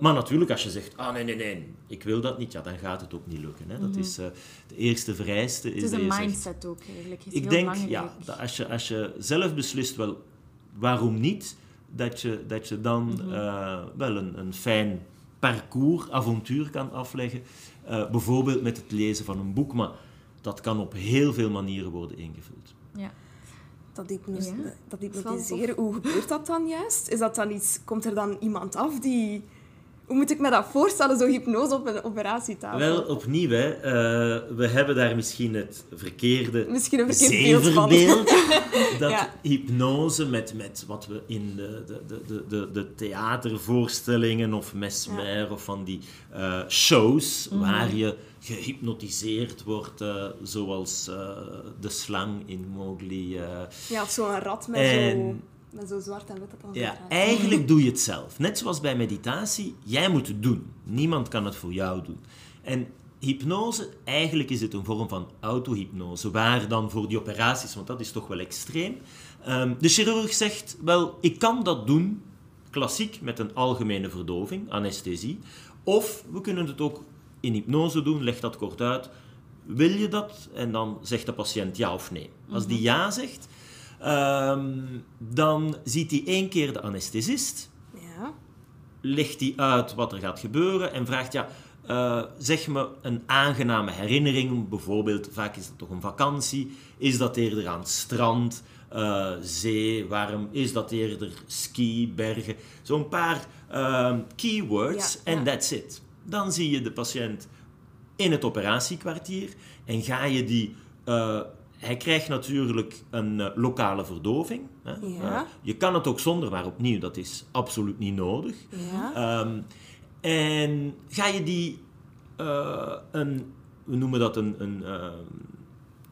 maar natuurlijk, als je zegt, ah nee, nee, nee, ik wil dat niet, ja, dan gaat het ook niet lukken. Hè. Dat Mhm. is uh, de eerste vereiste. Het is een zegt- mindset ook eigenlijk. Ik denk, belangrijk. ja, dat als je, als je zelf beslist, wel, waarom niet, dat je, dat je dan Mhm. eh, wel een, een fijn parcours, avontuur kan afleggen. Eh, bijvoorbeeld met het lezen van een boek, maar dat kan op heel veel manieren worden ingevuld. Ja. Dat, hypnos- Ja, dat hypnotiseren, hoe gebeurt dat dan juist? Is dat dan iets, komt er dan iemand af die... Hoe moet ik me dat voorstellen, zo hypnose op een operatietafel? Wel, opnieuw, hè, eh, we hebben daar misschien het verkeerde Misschien een verkeerd beeld van. dat Ja. hypnose met, met wat we in de, de, de, de, de, theatervoorstellingen of mesmer of van die eh, shows Mhm. waar je gehypnotiseerd wordt, eh, zoals de slang in Mowgli. Ja, of zo'n rat met, En- zo, met zo zwart en wit zo Ja, eigenlijk doe je het zelf. Net zoals bij meditatie, jij moet het doen. Niemand kan het voor jou doen. En hypnose, eigenlijk is het een vorm van autohypnose, waar dan voor die operaties, want dat is toch wel extreem, ehm, de chirurg zegt, wel, ik kan dat doen, klassiek, met een algemene verdoving, anesthesie, of we kunnen het ook in hypnose doen, leg dat kort uit, wil je dat? En dan zegt de patiënt ja of nee. Als die ja zegt, ehm, dan ziet hij één keer de anesthesist, Ja. legt hij uit wat er gaat gebeuren en vraagt, ja, eh, zeg me een aangename herinnering, bijvoorbeeld, vaak is dat toch een vakantie, is dat eerder aan het strand, eh, zee, warm, is dat eerder ski, bergen, zo'n paar ehm, keywords Ja, en ja. that's it. Dan zie je de patiënt in het operatiekwartier en ga je die... hij krijgt natuurlijk een eh, lokale verdoving. Hè? Ja. Eh, je kan het ook zonder, maar opnieuw, dat is absoluut niet nodig. Ja. Ehm, en ga je die eh, een, we noemen dat een, een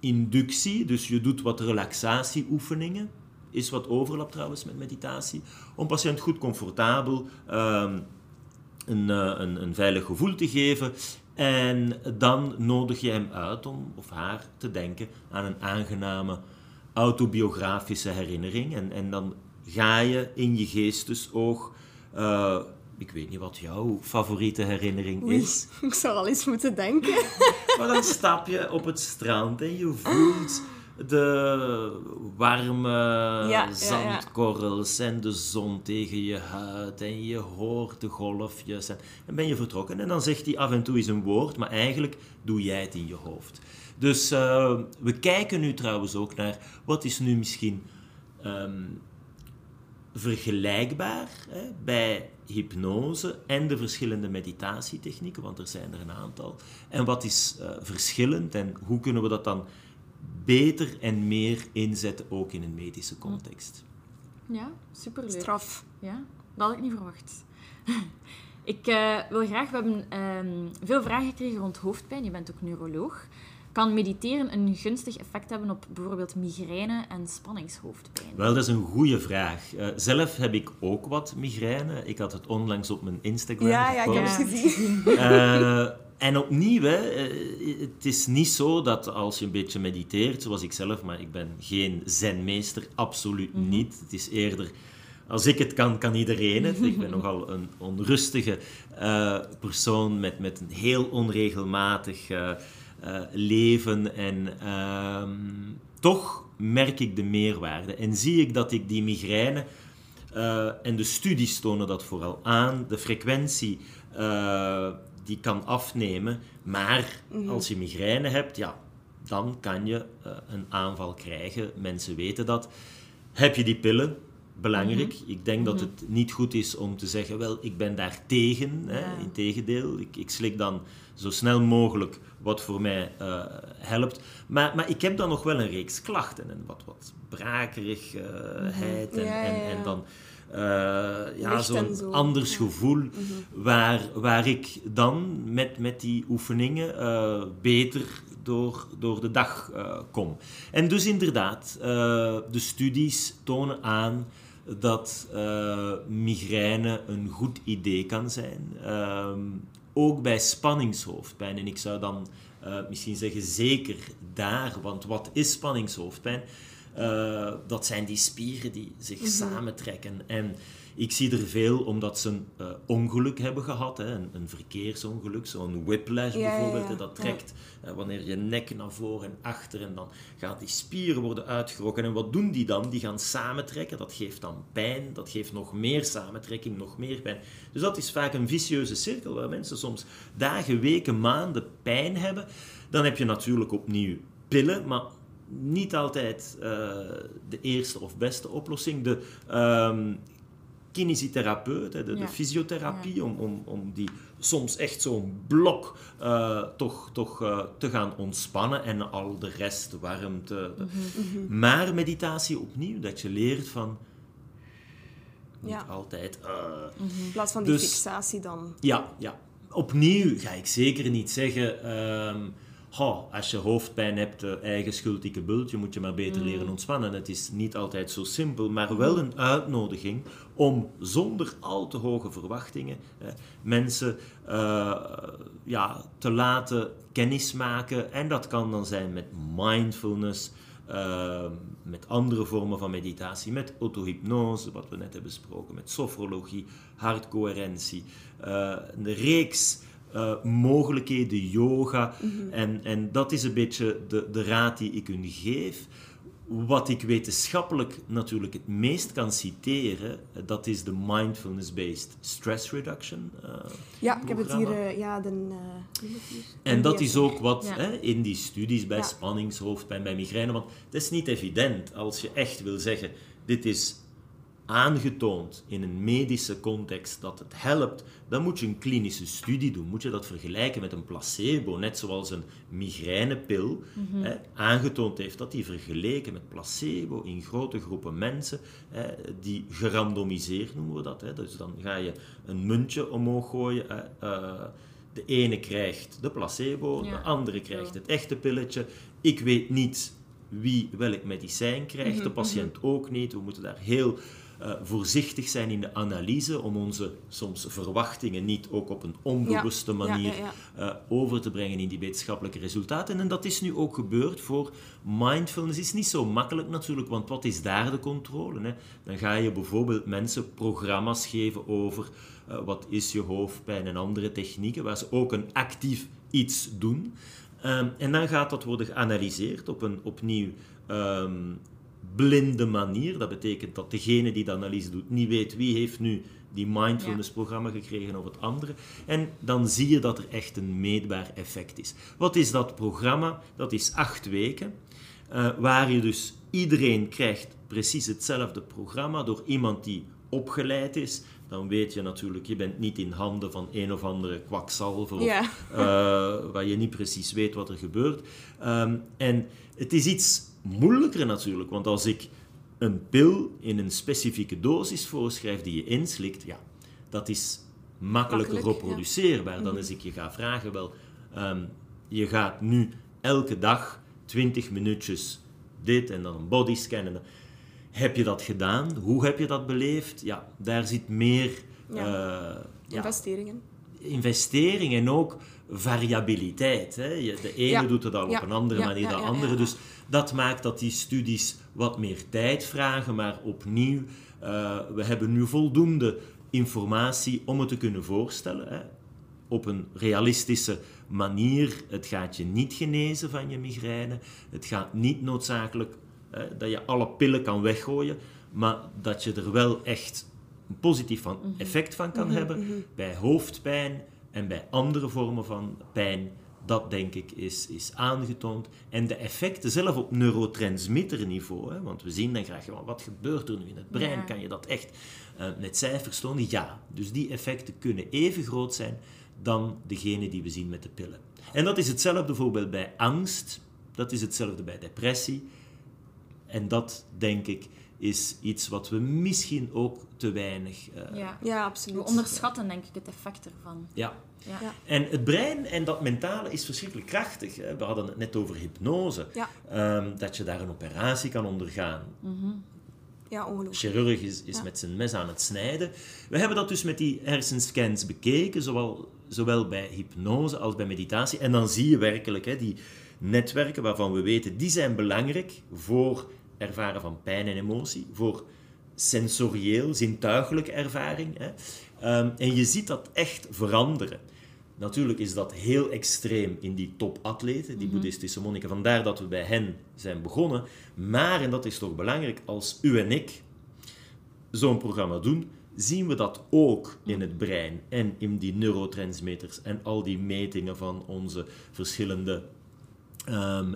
inductie, dus je doet wat relaxatieoefeningen. Is wat overlap trouwens met meditatie. Om patiënt goed comfortabel ehm, een, een, een veilig gevoel te geven. En dan nodig je hem uit om, of haar, te denken aan een aangename autobiografische herinnering. En, en dan ga je in je geestesoog uh, ik weet niet wat jouw favoriete herinnering is. Ik zou al eens moeten denken. Maar dan stap je op het strand en je voelt de warme zandkorrels en de zon tegen je huid en je hoort de golfjes en ben je vertrokken. En dan zegt hij af en toe eens een woord, maar eigenlijk doe jij het in je hoofd. Dus uh, we kijken nu trouwens ook naar wat is nu misschien um, vergelijkbaar hè, bij hypnose en de verschillende meditatietechnieken, want er zijn er een aantal. En wat is uh, verschillend en hoe kunnen we dat dan beter en meer inzetten, ook in een medische context? Ja, superleuk. Straf. Ja, dat had ik niet verwacht. ik uh, wil graag, we hebben um, veel vragen gekregen rond hoofdpijn. Je bent ook neuroloog. Kan mediteren een gunstig effect hebben op bijvoorbeeld migraine en spanningshoofdpijn? Wel, dat is een goede vraag. Uh, zelf heb ik ook wat migraine. Ik had het onlangs op mijn Instagram Ja, ja, ik heb het gezien. Uh, en opnieuw, hè, uh, het is niet zo dat als je een beetje mediteert, zoals ik zelf, maar ik ben geen zenmeester, absoluut -hmm. niet. Het is eerder als ik het kan, kan iedereen het. Ik ben nogal een onrustige uh, persoon met, met een heel onregelmatig uh, uh, leven. En uh, toch merk ik de meerwaarde. En zie ik dat ik die migraine, en de studies tonen dat vooral aan, de frequentie die kan afnemen. Maar -hmm. als je migraine hebt, ja, dan kan je een aanval krijgen. Mensen weten dat. Heb je die pillen, belangrijk. -hmm. Ik denk dat het niet goed is om te zeggen, wel, ik ben daar tegen. Ja. Hè. Integendeel, ik, ik slik dan zo snel mogelijk wat voor mij uh, helpt. Maar, maar ik heb dan nog wel een reeks klachten. En wat, wat brakerigheid -hmm. ja, en, en, dan... Uh, ja, zo'n zo. anders gevoel, mm -hmm. waar, waar ik dan met, met die oefeningen uh, beter door, door de dag uh, kom. En dus inderdaad, de studies tonen aan dat migraine een goed idee kan zijn. Ehm, ook bij spanningshoofdpijn. En ik zou dan misschien zeggen zeker daar, want wat is spanningshoofdpijn? Uh, dat zijn die spieren die zich mm -hmm. samentrekken. En ik zie er veel omdat ze een uh, ongeluk hebben gehad, hè, een, een verkeersongeluk, zo'n whiplash ja, bijvoorbeeld. Ja, dat trekt ja. wanneer je nek naar voren en achter en dan gaan die spieren worden uitgerokken. En wat doen die dan? Die gaan samentrekken, dat geeft dan pijn, dat geeft nog meer samentrekking, nog meer pijn. Dus dat is vaak een vicieuze cirkel waar mensen soms dagen, weken, maanden pijn hebben. Dan heb je natuurlijk opnieuw pillen, maar niet altijd uh, de eerste of beste oplossing. De um, kinesitherapeut, de, ja. de fysiotherapie, ja. om, om, om die soms echt zo'n blok uh, toch, toch uh, te gaan ontspannen en al de rest warmte. Mm -hmm. Maar meditatie opnieuw, dat je leert van niet ja. altijd. Uh, mm -hmm. In plaats van die dus, fixatie dan. Ja, ja. Opnieuw ga ik zeker niet zeggen. Um, als je hoofdpijn hebt, uh, eigen schuld, dikke bultje, moet je maar beter mm. leren ontspannen. Het is niet altijd zo simpel, maar wel een uitnodiging om zonder al te hoge verwachtingen eh, mensen uh, ja, te laten kennismaken. En dat kan dan zijn met mindfulness, uh, met andere vormen van meditatie, met autohypnose, wat we net hebben besproken, met sofrologie, hartcoherentie, een reeks uh, mogelijkheden, yoga. Mm -hmm. en, en dat is een beetje de, de raad die ik u geef. Wat ik wetenschappelijk natuurlijk het meest kan citeren, dat is de mindfulness-based stress reduction. Uh, ja, ik heb het hier, uh, ja, de, uh, En dat is ook wat ja. hè, in die studies bij ja. spanningshoofdpijn, bij migraine, want het is niet evident als je echt wil zeggen, dit is aangetoond in een medische context dat het helpt, dan moet je een klinische studie doen. Moet je dat vergelijken met een placebo, net zoals een migrainepil mm -hmm. hè, aangetoond heeft dat die vergeleken met placebo in grote groepen mensen, hè, die gerandomiseerd noemen we dat. Hè. Dus dan ga je een muntje omhoog gooien. Hè, uh, De ene krijgt de placebo, Ja. de andere krijgt het echte pilletje. Ik weet niet wie welk medicijn krijgt, Mhm, de patiënt ook niet. We moeten daar heel eh, voorzichtig zijn in de analyse om onze soms verwachtingen niet ook op een onbewuste manier eh, over te brengen in die wetenschappelijke resultaten. En dat is nu ook gebeurd voor mindfulness. is niet zo makkelijk natuurlijk, want wat is daar de controle? Hè? Dan ga je bijvoorbeeld mensen programma's geven over eh, wat is je hoofdpijn en andere technieken, waar ze ook een actief iets doen. Ehm, en dan gaat dat worden geanalyseerd op een opnieuw ehm, blinde manier. Dat betekent dat degene die de analyse doet niet weet wie heeft nu die mindfulness-programma gekregen of het andere. En dan zie je dat er echt een meetbaar effect is. Wat is dat programma? Dat is acht weken, eh, waar je dus iedereen krijgt precies hetzelfde programma door iemand die opgeleid is. Dan weet je natuurlijk, je bent niet in handen van een of andere kwakzalver of Ja. eh, waar je niet precies weet wat er gebeurt. Ehm, en het is iets moeilijker natuurlijk, want als ik een pil in een specifieke dosis voorschrijf die je inslikt, ja, dat is makkelijker Makkelijk, ja. reproduceerbaar dan als ik je ga vragen, wel, ehm, je gaat nu elke dag 20 minuutjes dit en dan een bodyscan. En dan, heb je dat gedaan? Hoe heb je dat beleefd? Ja, daar zit meer Ja. eh, ja, Investeringen. investering en ook variabiliteit. Hè. De ene doet het al op een andere manier dan de andere. Dus dat maakt dat die studies wat meer tijd vragen. Maar opnieuw, eh, we hebben nu voldoende informatie om het te kunnen voorstellen. Hè. Op een realistische manier. Het gaat je niet genezen van je migraine. Het gaat niet noodzakelijk hè, dat je alle pillen kan weggooien. Maar dat je er wel echt een positief van Mhm. effect van kan hebben bij hoofdpijn en bij andere vormen van pijn. Dat denk ik is, is aangetoond. En de effecten zelf op neurotransmitterniveau, hè, want we zien dan graag, wat gebeurt er nu in het brein? Ja. Kan je dat echt eh, met cijfers tonen? Ja, dus die effecten kunnen even groot zijn dan degene die we zien met de pillen. En dat is hetzelfde bijvoorbeeld bij angst, dat is hetzelfde bij depressie. En dat, denk ik, is iets wat we misschien ook te weinig... eh, Ja. Ja, absoluut. We onderschatten denk ik het effect ervan. ja. Ja. Ja. En het brein en dat mentale is verschrikkelijk krachtig. Hè. We hadden het net over hypnose. Ja. Ehm, dat je daar een operatie kan ondergaan. Ja, ongelooflijk. chirurg is, is Ja. met zijn mes aan het snijden. We hebben dat dus met die hersenscans bekeken, zowel, zowel bij hypnose als bij meditatie. En dan zie je werkelijk hè, die netwerken waarvan we weten, die zijn belangrijk voor ervaren van pijn en emotie, voor sensorieel, zintuigelijke ervaring. Hè. Ehm, en je ziet dat echt veranderen. Natuurlijk is dat heel extreem in die topatleten, die boeddhistische monniken. Vandaar dat we bij hen zijn begonnen. Maar, en dat is toch belangrijk, als u en ik zo'n programma doen, zien we dat ook in het brein en in die neurotransmitters en al die metingen van onze verschillende ehm,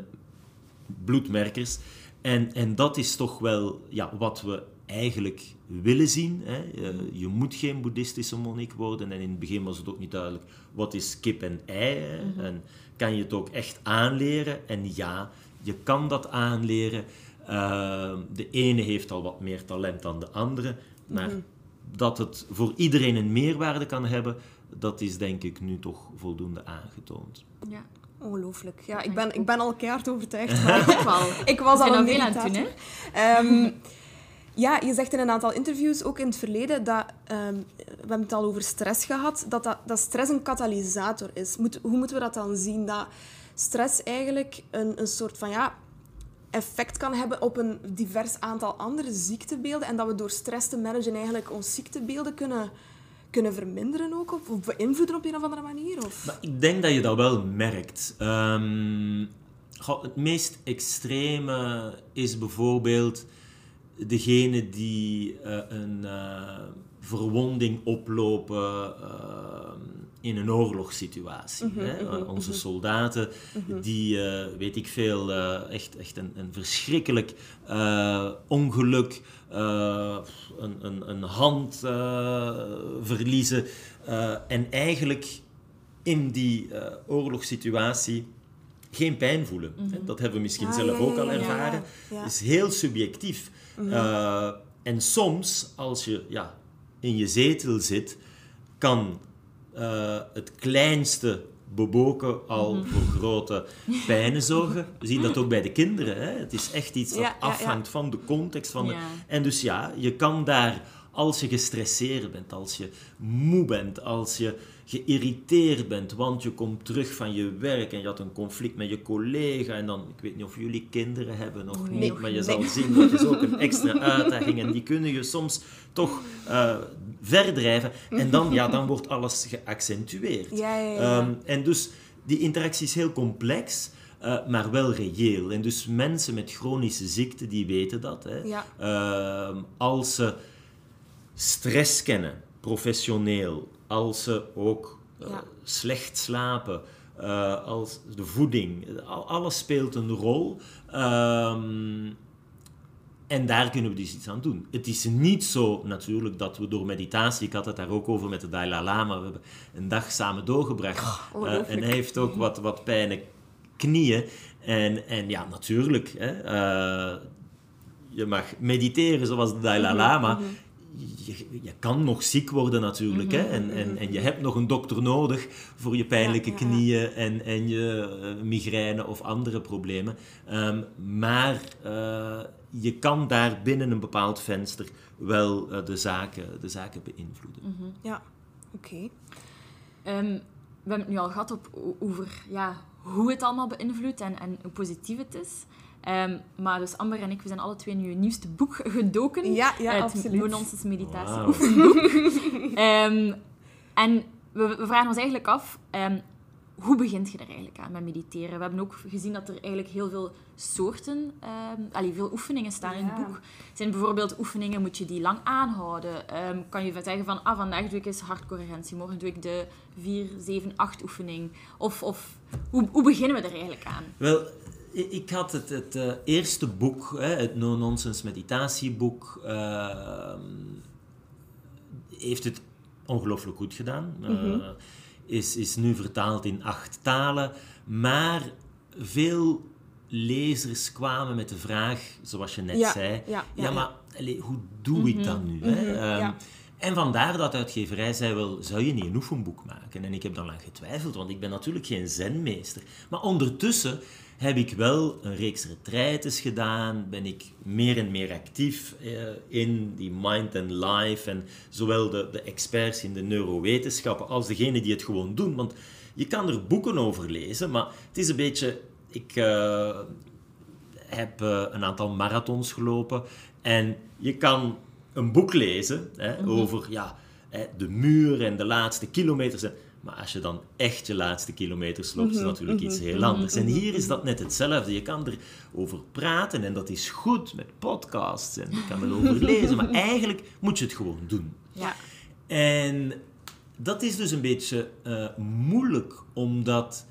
bloedmerkers. En, en dat is toch wel ja, wat we eigenlijk willen zien. Hè. Je moet geen boeddhistische monnik worden. En in het begin was het ook niet duidelijk wat is kip en ei. Hè. En kan je het ook echt aanleren? En ja, je kan dat aanleren. Eh, de ene heeft al wat meer talent dan de andere. Maar dat het voor iedereen een meerwaarde kan hebben, dat is denk ik nu toch voldoende aangetoond. Ja. Ongelooflijk. Ja, ik ben, ik ik ben al keihard overtuigd. Maar wel. ik was al een aan het doen, hè? Ehm, ja, je zegt in een aantal interviews, ook in het verleden, dat, ehm, we hebben het al over stress gehad, dat, dat, dat stress een katalysator is. Hoe moeten we dat dan zien? Dat stress eigenlijk een, een soort van ja, effect kan hebben op een divers aantal andere ziektebeelden en dat we door stress te managen eigenlijk ons ziektebeelden kunnen, kunnen verminderen ook, of, beïnvloeden op een of andere manier? Of? Maar ik denk dat je dat wel merkt. Ehm, het meest extreme is bijvoorbeeld degene die eh, een eh, verwonding oplopen eh, in een oorlogssituatie. hè. Eh, onze soldaten die, weet ik veel, echt, echt een, een verschrikkelijk ongeluk, een, een, een hand verliezen en eigenlijk in die eh, oorlogssituatie geen pijn voelen. Dat hebben we misschien zelf ja, ook ja, al ervaren. Is heel subjectief. Eh, en soms, als je ja, in je zetel zit, kan eh, het kleinste beboken al Mhm. voor grote pijnen zorgen. We zien dat ook bij de kinderen. Hè? Het is echt iets dat Ja, ja, ja. afhangt van de context. Van de... En dus ja, je kan daar, als je gestresseerd bent, als je moe bent, als je geïrriteerd bent, want je komt terug van je werk en je had een conflict met je collega en dan, ik weet niet of jullie kinderen hebben Nee, niet, maar je nee. zal zien, dat is ook een extra uitdaging en die kunnen je soms toch eh, verdrijven. En dan, ja, dan wordt alles geaccentueerd. Ja, ja, ja. Ehm, en dus die interactie is heel complex, eh, maar wel reëel. En dus mensen met chronische ziekte, die weten dat. Hè. Ehm, als ze stress kennen, professioneel, als ze ook eh, Ja. slecht slapen, eh, als de voeding, al- alles speelt een rol. Ehm, en daar kunnen we dus iets aan doen. Het is niet zo natuurlijk dat we door meditatie, ik had het daar ook over met de Dalai Lama, we hebben een dag samen doorgebracht. Eh, ongelooflijk. en hij heeft ook wat, wat pijnen knieën. En, en ja, natuurlijk, hè, eh, je mag mediteren zoals de Dalai Mhm, Lama. Je, je kan nog ziek worden natuurlijk. Mhm, hè? En, en, en je hebt nog een dokter nodig voor je pijnlijke Ja, ja, ja. knieën en, en je eh, migraine of andere problemen. Ehm, maar eh, je kan daar binnen een bepaald venster wel eh, de, zaken, de zaken beïnvloeden. Ja, oké. Ehm, we hebben het nu al gehad op, over ja, hoe het allemaal beïnvloedt en, en hoe positief het is. Ehm, maar dus Amber en ik, we zijn alle twee in uw nieuwste boek gedoken. Ja, ja, het absoluut. No-nonsense meditatie. Ehm, en we, we vragen ons eigenlijk af, ehm, hoe begint je er eigenlijk aan met mediteren? We hebben ook gezien dat er eigenlijk heel veel soorten, ehm allee, veel oefeningen staan in het boek. Zijn bijvoorbeeld oefeningen, moet je die lang aanhouden? Ehm, kan je zeggen van, ah, vandaag doe ik eens hartcoherentie, morgen doe ik de 4, 7, 8 oefening. Of, of hoe, hoe beginnen we er eigenlijk aan? Wel, ik had het, het eh, eerste boek, hè, het No Nonsense meditatieboek, ehm, heeft het ongelooflijk goed gedaan. Eh, is, is nu vertaald in acht talen, maar veel lezers kwamen met de vraag, zoals je net Ja, zei, ja, ja, ja, ja. maar allee, hoe doe ik dat nu? Hè? Ja. En vandaar dat uitgeverij zei wel, zou je niet een oefenboek maken? En ik heb dan lang getwijfeld, want ik ben natuurlijk geen zenmeester. Maar ondertussen heb ik wel een reeks retraites gedaan, ben ik meer en meer actief eh, in die mind and life en zowel de, de experts in de neurowetenschappen als degenen die het gewoon doen. Want je kan er boeken over lezen, maar het is een beetje... Ik, eh, heb eh, een aantal marathons gelopen. En je kan een boek lezen hè, over ja, hè, de muur en de laatste kilometers. En, maar als je dan echt je laatste kilometers loopt, is het natuurlijk iets heel anders. En hier is dat net hetzelfde. Je kan erover praten en dat is goed met podcasts en je kan erover lezen. Maar eigenlijk moet je het gewoon doen. Ja. En dat is dus een beetje eh, moeilijk, omdat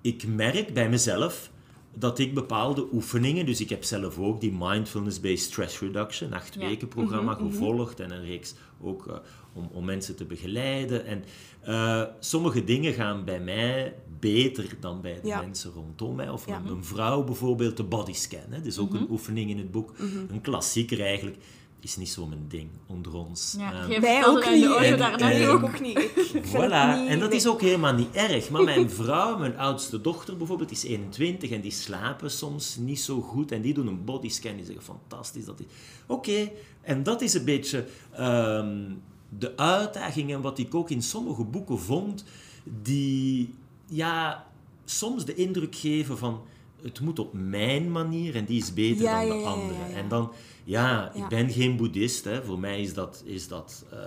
ik merk bij mezelf dat ik bepaalde oefeningen, dus ik heb zelf ook die Mindfulness-Based Stress Reduction, acht Ja. weken programma gevolgd en een reeks ook eh, om, om mensen te begeleiden. En eh, sommige dingen gaan bij mij beter dan bij de Ja. mensen rondom mij. Of Ja. een, een vrouw bijvoorbeeld, de bodyscan. Hè. Dat is ook een oefening in het boek. Een klassieker eigenlijk. Is niet zo mijn ding onder ons. Ja, jij Wij ook de niet. auto En- daarnet en- ook. ook niet. Voilà, niet- en dat is ook helemaal niet erg. Maar mijn vrouw, mijn oudste dochter bijvoorbeeld, is 21 en die slapen soms niet zo goed. En die doen een bodyscan, die zeggen fantastisch. dat is Oké, en dat is een beetje ehm, de uitdaging en wat ik ook in sommige boeken vond, die ja, soms de indruk geven van het moet op mijn manier en die is beter Ja, dan de ja, andere. ja. En dan, ja, Ja. ik ben geen boeddhist. Hè. Voor mij is dat, is dat eh,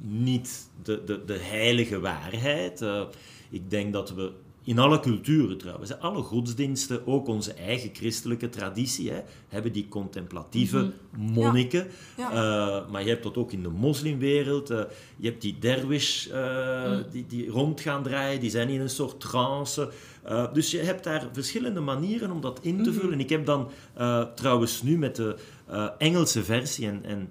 niet de, de, de heilige waarheid. Eh, ik denk dat we in alle culturen trouwens, alle godsdiensten, ook onze eigen christelijke traditie, hè, hebben die contemplatieve monniken. Ja. Eh, maar je hebt dat ook in de moslimwereld. eh, je hebt die derwish eh, die, die rond gaan draaien, die zijn in een soort trance. Dus je hebt daar verschillende manieren om dat in te vullen. Ik heb dan trouwens nu met de Engelse versie en, en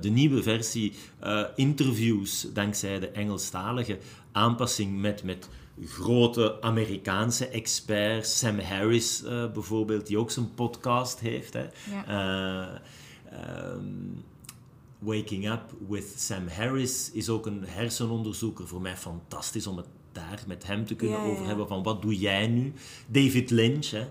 de nieuwe versie eh, interviews dankzij de Engelstalige aanpassing met, met grote Amerikaanse experts. Sam Harris eh, bijvoorbeeld, die ook zijn podcast heeft. Hè. Ja. Eh, ehm, Waking Up with Sam Harris is ook een hersenonderzoeker. Voor mij fantastisch om het daar met hem te kunnen Ja, over ja. hebben. Van wat doe jij nu? David Lynch, hè?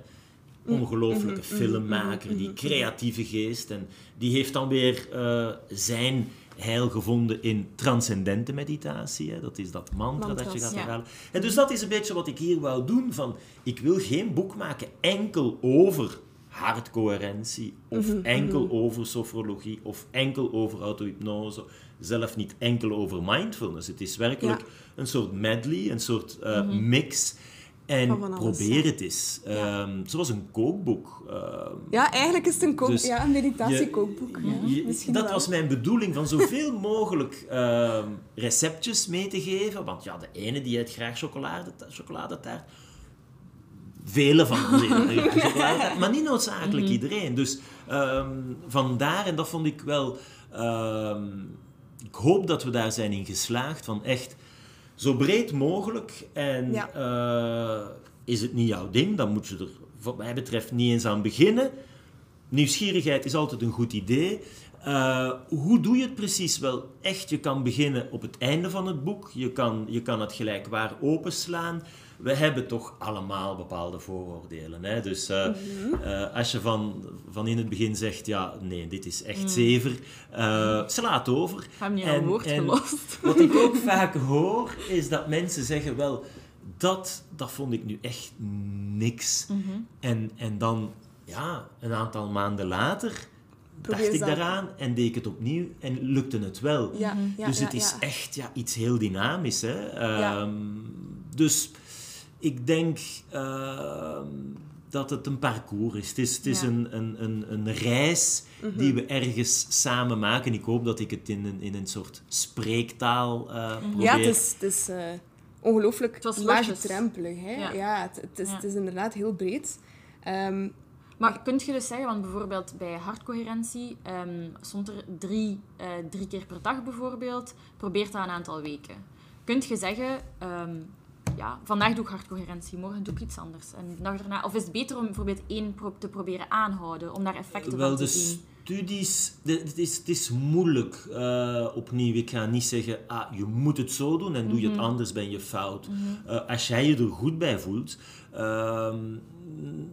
Mm, ongelooflijke mhm, filmmaker, die creatieve geest. En die heeft dan weer eh, zijn heil gevonden in transcendente meditatie. Hè? Dat is dat mantra dat je gaat ja. herhalen. En dus dat is een beetje wat ik hier wou doen. Van, ik wil geen boek maken enkel over hartcoherentie, of Mhm, enkel over sofrologie, of enkel over auto-hypnose, zelf niet enkel over mindfulness. Het is werkelijk Ja. een soort medley, een soort eh, mix. En probeer het eens. Ehm, zoals een kookboek. Ehm, Ja, eigenlijk is het een, kook, Dus ja, een meditatiekookboek. Ja, dat wel. was mijn bedoeling, van zoveel mogelijk ehm, receptjes mee te geven. Want ja, de ene die eet graag chocolade, chocoladetaart. Vele van ons chocoladetaart, maar niet noodzakelijk iedereen. Dus vandaar, en dat vond ik wel... ik hoop dat we daar zijn in geslaagd, van echt zo breed mogelijk. En Ja. eh, is het niet jouw ding, dan moet je er wat mij betreft niet eens aan beginnen. Nieuwsgierigheid is altijd een goed idee. Eh, hoe doe je het precies? Wel, echt, je kan beginnen op het einde van het boek. Je kan, je kan het gelijkwaar openslaan. We hebben toch allemaal bepaalde vooroordelen. Hè? Dus eh, eh, als je van, van in het begin zegt, ja, nee, dit is echt zever, eh, sla het over. Niet En- een woord gelost. Wat ik ook vaak hoor, is dat mensen zeggen, wel, dat, dat vond ik nu echt niks. Mhm. En, en dan, ja, een aantal maanden later Probeer dacht ik daaraan en deed ik het opnieuw en lukte het wel. Ja, ja, dus ja, het is ja. echt ja, iets heel dynamisch. Hè? Ja. Ehm, Dus ik denk ehm, dat het een parcours is. Het is, het is Ja. een, een, een, een reis Mhm. die we ergens samen maken. Ik hoop dat ik het in een, in een soort spreektaal eh probeer. Ja, het is, het is eh, ongelooflijk Het was losjes. laagdrempelig. Hè? Ja. Ja. het, het, is, Ja. het is inderdaad heel breed. Ehm, Maar kun je dus zeggen, want bijvoorbeeld bij hartcoherentie ehm, stond er drie, eh, drie keer per dag bijvoorbeeld, probeert dat een aantal weken. Kunt je zeggen, ehm, ja, vandaag doe ik hartcoherentie, morgen doe ik iets anders. En de dag daarna, of is het beter om bijvoorbeeld één pro- te proberen aanhouden, om daar effecten Wel, van te de zien? studies, de- het, is, het is moeilijk uh, opnieuw. Ik ga niet zeggen, ah, je moet het zo doen en doe je het Mhm. anders, ben je fout. Uh, als jij je er goed bij voelt. Uh,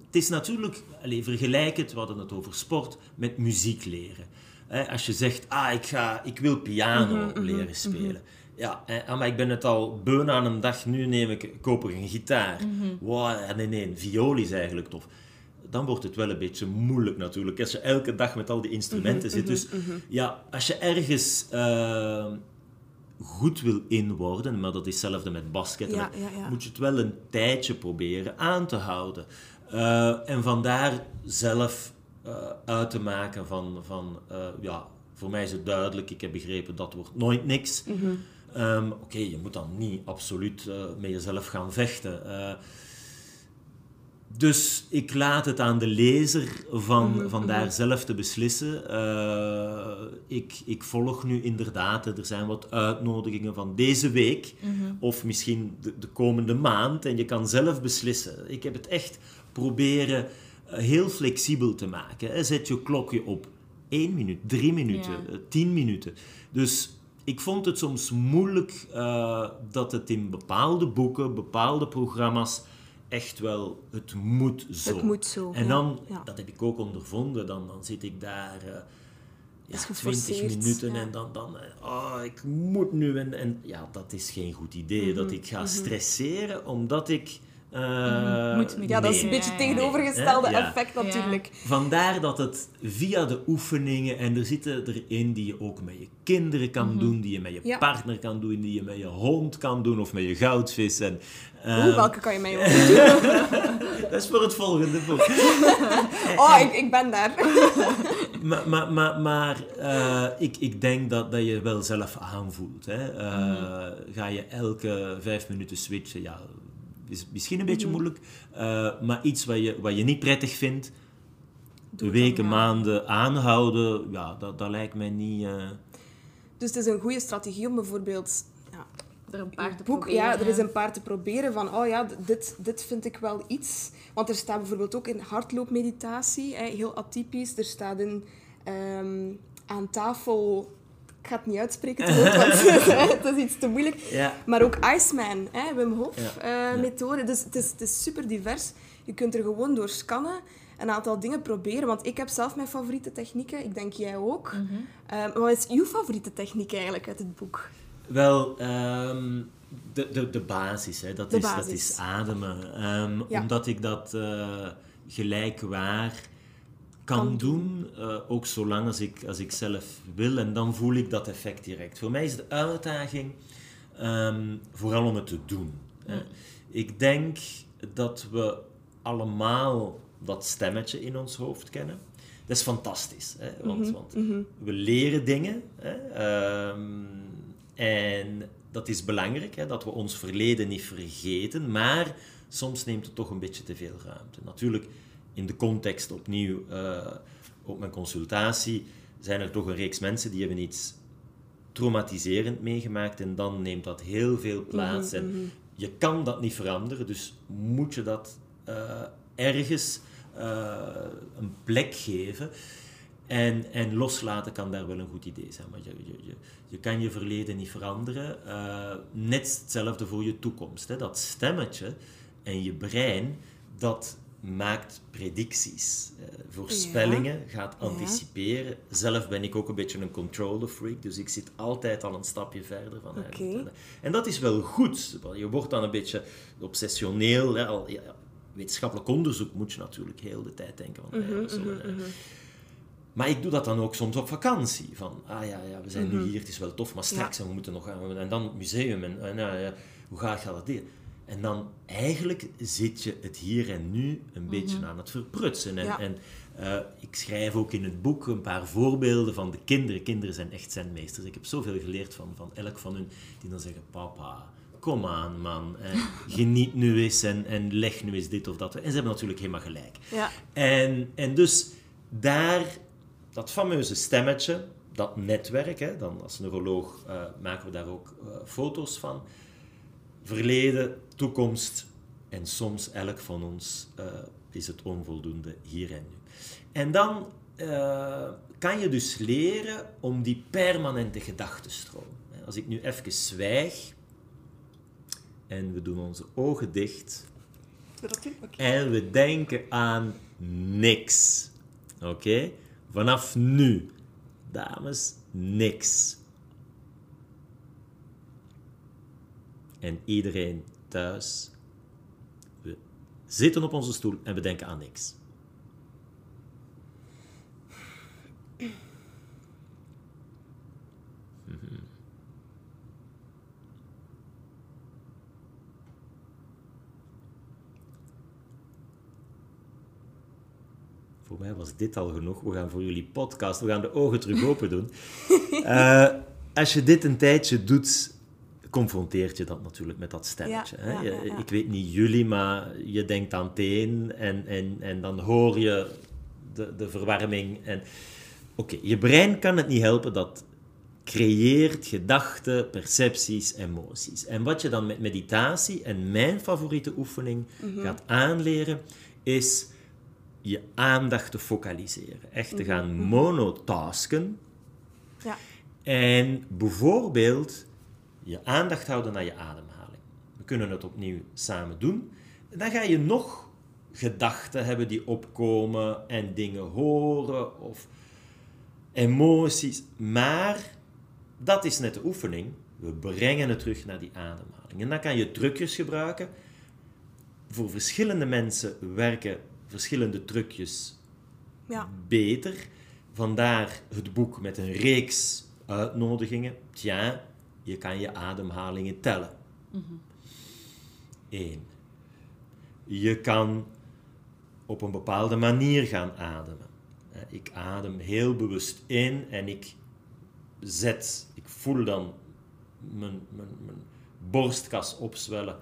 het is natuurlijk, allez, vergelijk het, we hadden het over sport, met muziek leren. Eh, als je zegt, ah, ik, ga, ik wil piano Mhm, mhm, leren spelen. Ja, eh, maar ik ben het al beun aan een dag, nu neem ik, koop ik een gitaar. Mhm. Wow, nee, nee, viool is eigenlijk tof dan wordt het wel een beetje moeilijk natuurlijk. Als je elke dag met al die instrumenten zit. Dus ja, als je ergens uh, goed wil in worden, maar dat is hetzelfde met basketten, Ja, ja, ja. moet je het wel een tijdje proberen aan te houden. Uh, en vandaar zelf uh, uit te maken van, van ja, voor mij is het duidelijk, ik heb begrepen dat wordt nooit niks. Mhm. Um, Oké, okay, je moet dan niet absoluut met jezelf gaan vechten. Dus ik laat het aan de lezer van, Mhm, van daar zelf te beslissen. Uh, ik, ik volg nu inderdaad, er zijn wat uitnodigingen van deze week Mhm. of misschien de, de, komende maand en je kan zelf beslissen. Ik heb het echt proberen uh, heel flexibel te maken. Zet je klokje op één minuut, drie minuten, Ja. uh, tien minuten. Dus ik vond het soms moeilijk uh, dat het in bepaalde boeken, bepaalde programma's echt wel, het moet zo. Het moet zo. En dan, ja. dat heb ik ook ondervonden, dan, dan zit ik daar uh, ja, is 20 geforceerd, minuten ja. en dan, dan oh, ik moet nu. En, en ja, dat is geen goed idee, dat Mhm, ik ga stresseren omdat ik... Uh, Moet met Ja, dat is een Nee, beetje het tegenovergestelde Ja. effect Ja. natuurlijk. Vandaar dat het via de oefeningen, en er zitten erin die je ook met je kinderen kan doen, die je met je Ja. partner kan doen, die je met je hond kan doen of met je goudvis. En, Oeh, ehm, welke kan je mij ook dat is voor het volgende boek. Oh, ik, ik ben daar. maar maar, maar, maar eh, ik, ik denk dat, dat je wel zelf aanvoelt. Hè. Eh, Ga je elke vijf minuten switchen, ja, is misschien een beetje moeilijk. Uh, maar iets wat je, wat je niet prettig vindt, Doe weken, maanden aanhouden, ja, dat, dat lijkt mij niet... uh, Dus het is een goede strategie om bijvoorbeeld... Ja, Er een paar te boek, proberen. ja, er is een paar te proberen van, oh ja, dit, dit vind ik wel iets. Want er staat bijvoorbeeld ook in hardloopmeditatie, hè, heel atypisch. Er staat in ehm, aan tafel ga het niet uitspreken, te goed, want het is iets te moeilijk. Ja. Maar ook Iceman, hè, Wim Hof Ja. eh. Dus het is, het is super divers. Je kunt er gewoon door scannen een aantal dingen proberen. Want ik heb zelf mijn favoriete technieken. Ik denk jij ook. Eh, wat is uw favoriete techniek eigenlijk uit het boek? Wel, ehm, de, de, de basis, hè, dat, De is, dat is ademen. Ehm, Ja. Omdat ik dat eh gelijkwaar kan, Kan doen, eh, ook zolang als ik, als ik zelf wil. En dan voel ik dat effect direct. Voor mij is de uitdaging ehm, vooral om het te doen. hè. Ik denk dat we allemaal dat stemmetje in ons hoofd kennen. Dat is fantastisch, hè? want, want we leren dingen. Hè? Ehm, en dat is belangrijk, hè? dat we ons verleden niet vergeten, maar soms neemt het toch een beetje te veel ruimte. Natuurlijk, in de context opnieuw eh, op mijn consultatie zijn er toch een reeks mensen die hebben iets traumatiserend meegemaakt en dan neemt dat heel veel plaats. En je kan dat niet veranderen, dus moet je dat eh, ergens eh, een plek geven. En, en loslaten kan daar wel een goed idee zijn. Maar je, je, je, je kan je verleden niet veranderen. Eh, net hetzelfde voor je toekomst. Hè. Dat stemmetje en je brein, dat maakt predicties. eh, voorspellingen, gaat Ja. anticiperen. Zelf ben ik ook een beetje een controller freak, dus ik zit altijd al een stapje verder van eigenlijk. En dat is wel goed. want Je wordt dan een beetje obsessioneel. Hè. Al, ja, wetenschappelijk onderzoek moet je natuurlijk heel de tijd denken van... ah ja, zo, eh, maar ik doe dat dan ook soms op vakantie. Van, ah ja, ja we zijn nu hier, het is wel tof, maar straks en we moeten nog gaan. En dan het museum en, en ja, ja, hoe ga ik dat doen? En dan eigenlijk zit je het hier en nu een beetje aan het verprutsen. En, Ja. en eh, ik schrijf ook in het boek een paar voorbeelden van de kinderen. Kinderen zijn echt zenmeesters. Ik heb zoveel geleerd van, van elk van hun, die dan zeggen, papa... Kom aan, man. eh, geniet nu eens en, en leg nu eens dit of dat. En ze hebben natuurlijk helemaal gelijk. Ja. En, en dus daar, dat fameuze stemmetje, dat netwerk, hè, dan als neuroloog eh, maken we daar ook foto's van. Verleden, toekomst en soms elk van ons eh, is het onvoldoende hier en nu. En dan eh, kan je dus leren om die permanente gedachtenstroom. Als ik nu even zwijg en we doen onze ogen dicht. En we denken aan niks. Oké? Vanaf nu, dames, niks. En iedereen thuis, we zitten op onze stoel en we denken aan niks. Mhm. Voor mij was dit al genoeg. We gaan voor jullie podcast, we gaan de ogen terug open doen. Eh, als je dit een tijdje doet, confronteert je dat natuurlijk met dat stemmetje. Ja, hè? ja, ja. Ik weet niet jullie, maar je denkt aan het een en, en, en dan hoor je de, de verwarming. En... Oké, je brein kan het niet helpen, dat creëert gedachten, percepties, emoties. En wat je dan met meditatie, en mijn favoriete oefening, Mhm. gaat aanleren, is je aandacht te focaliseren. Echt te gaan monotasken. Ja. En bijvoorbeeld je aandacht houden naar je ademhaling. We kunnen het opnieuw samen doen. Dan ga je nog gedachten hebben die opkomen en dingen horen of emoties. Maar dat is net de oefening. We brengen het terug naar die ademhaling. En dan kan je trucjes gebruiken. Voor verschillende mensen werken verschillende trucjes Ja. beter. Vandaar het boek met een reeks uitnodigingen. Tja, je kan je ademhalingen tellen. Eén. Je kan op een bepaalde manier gaan ademen. Ik adem heel bewust in en ik zet, ik voel dan mijn, mijn, mijn borstkas opzwellen,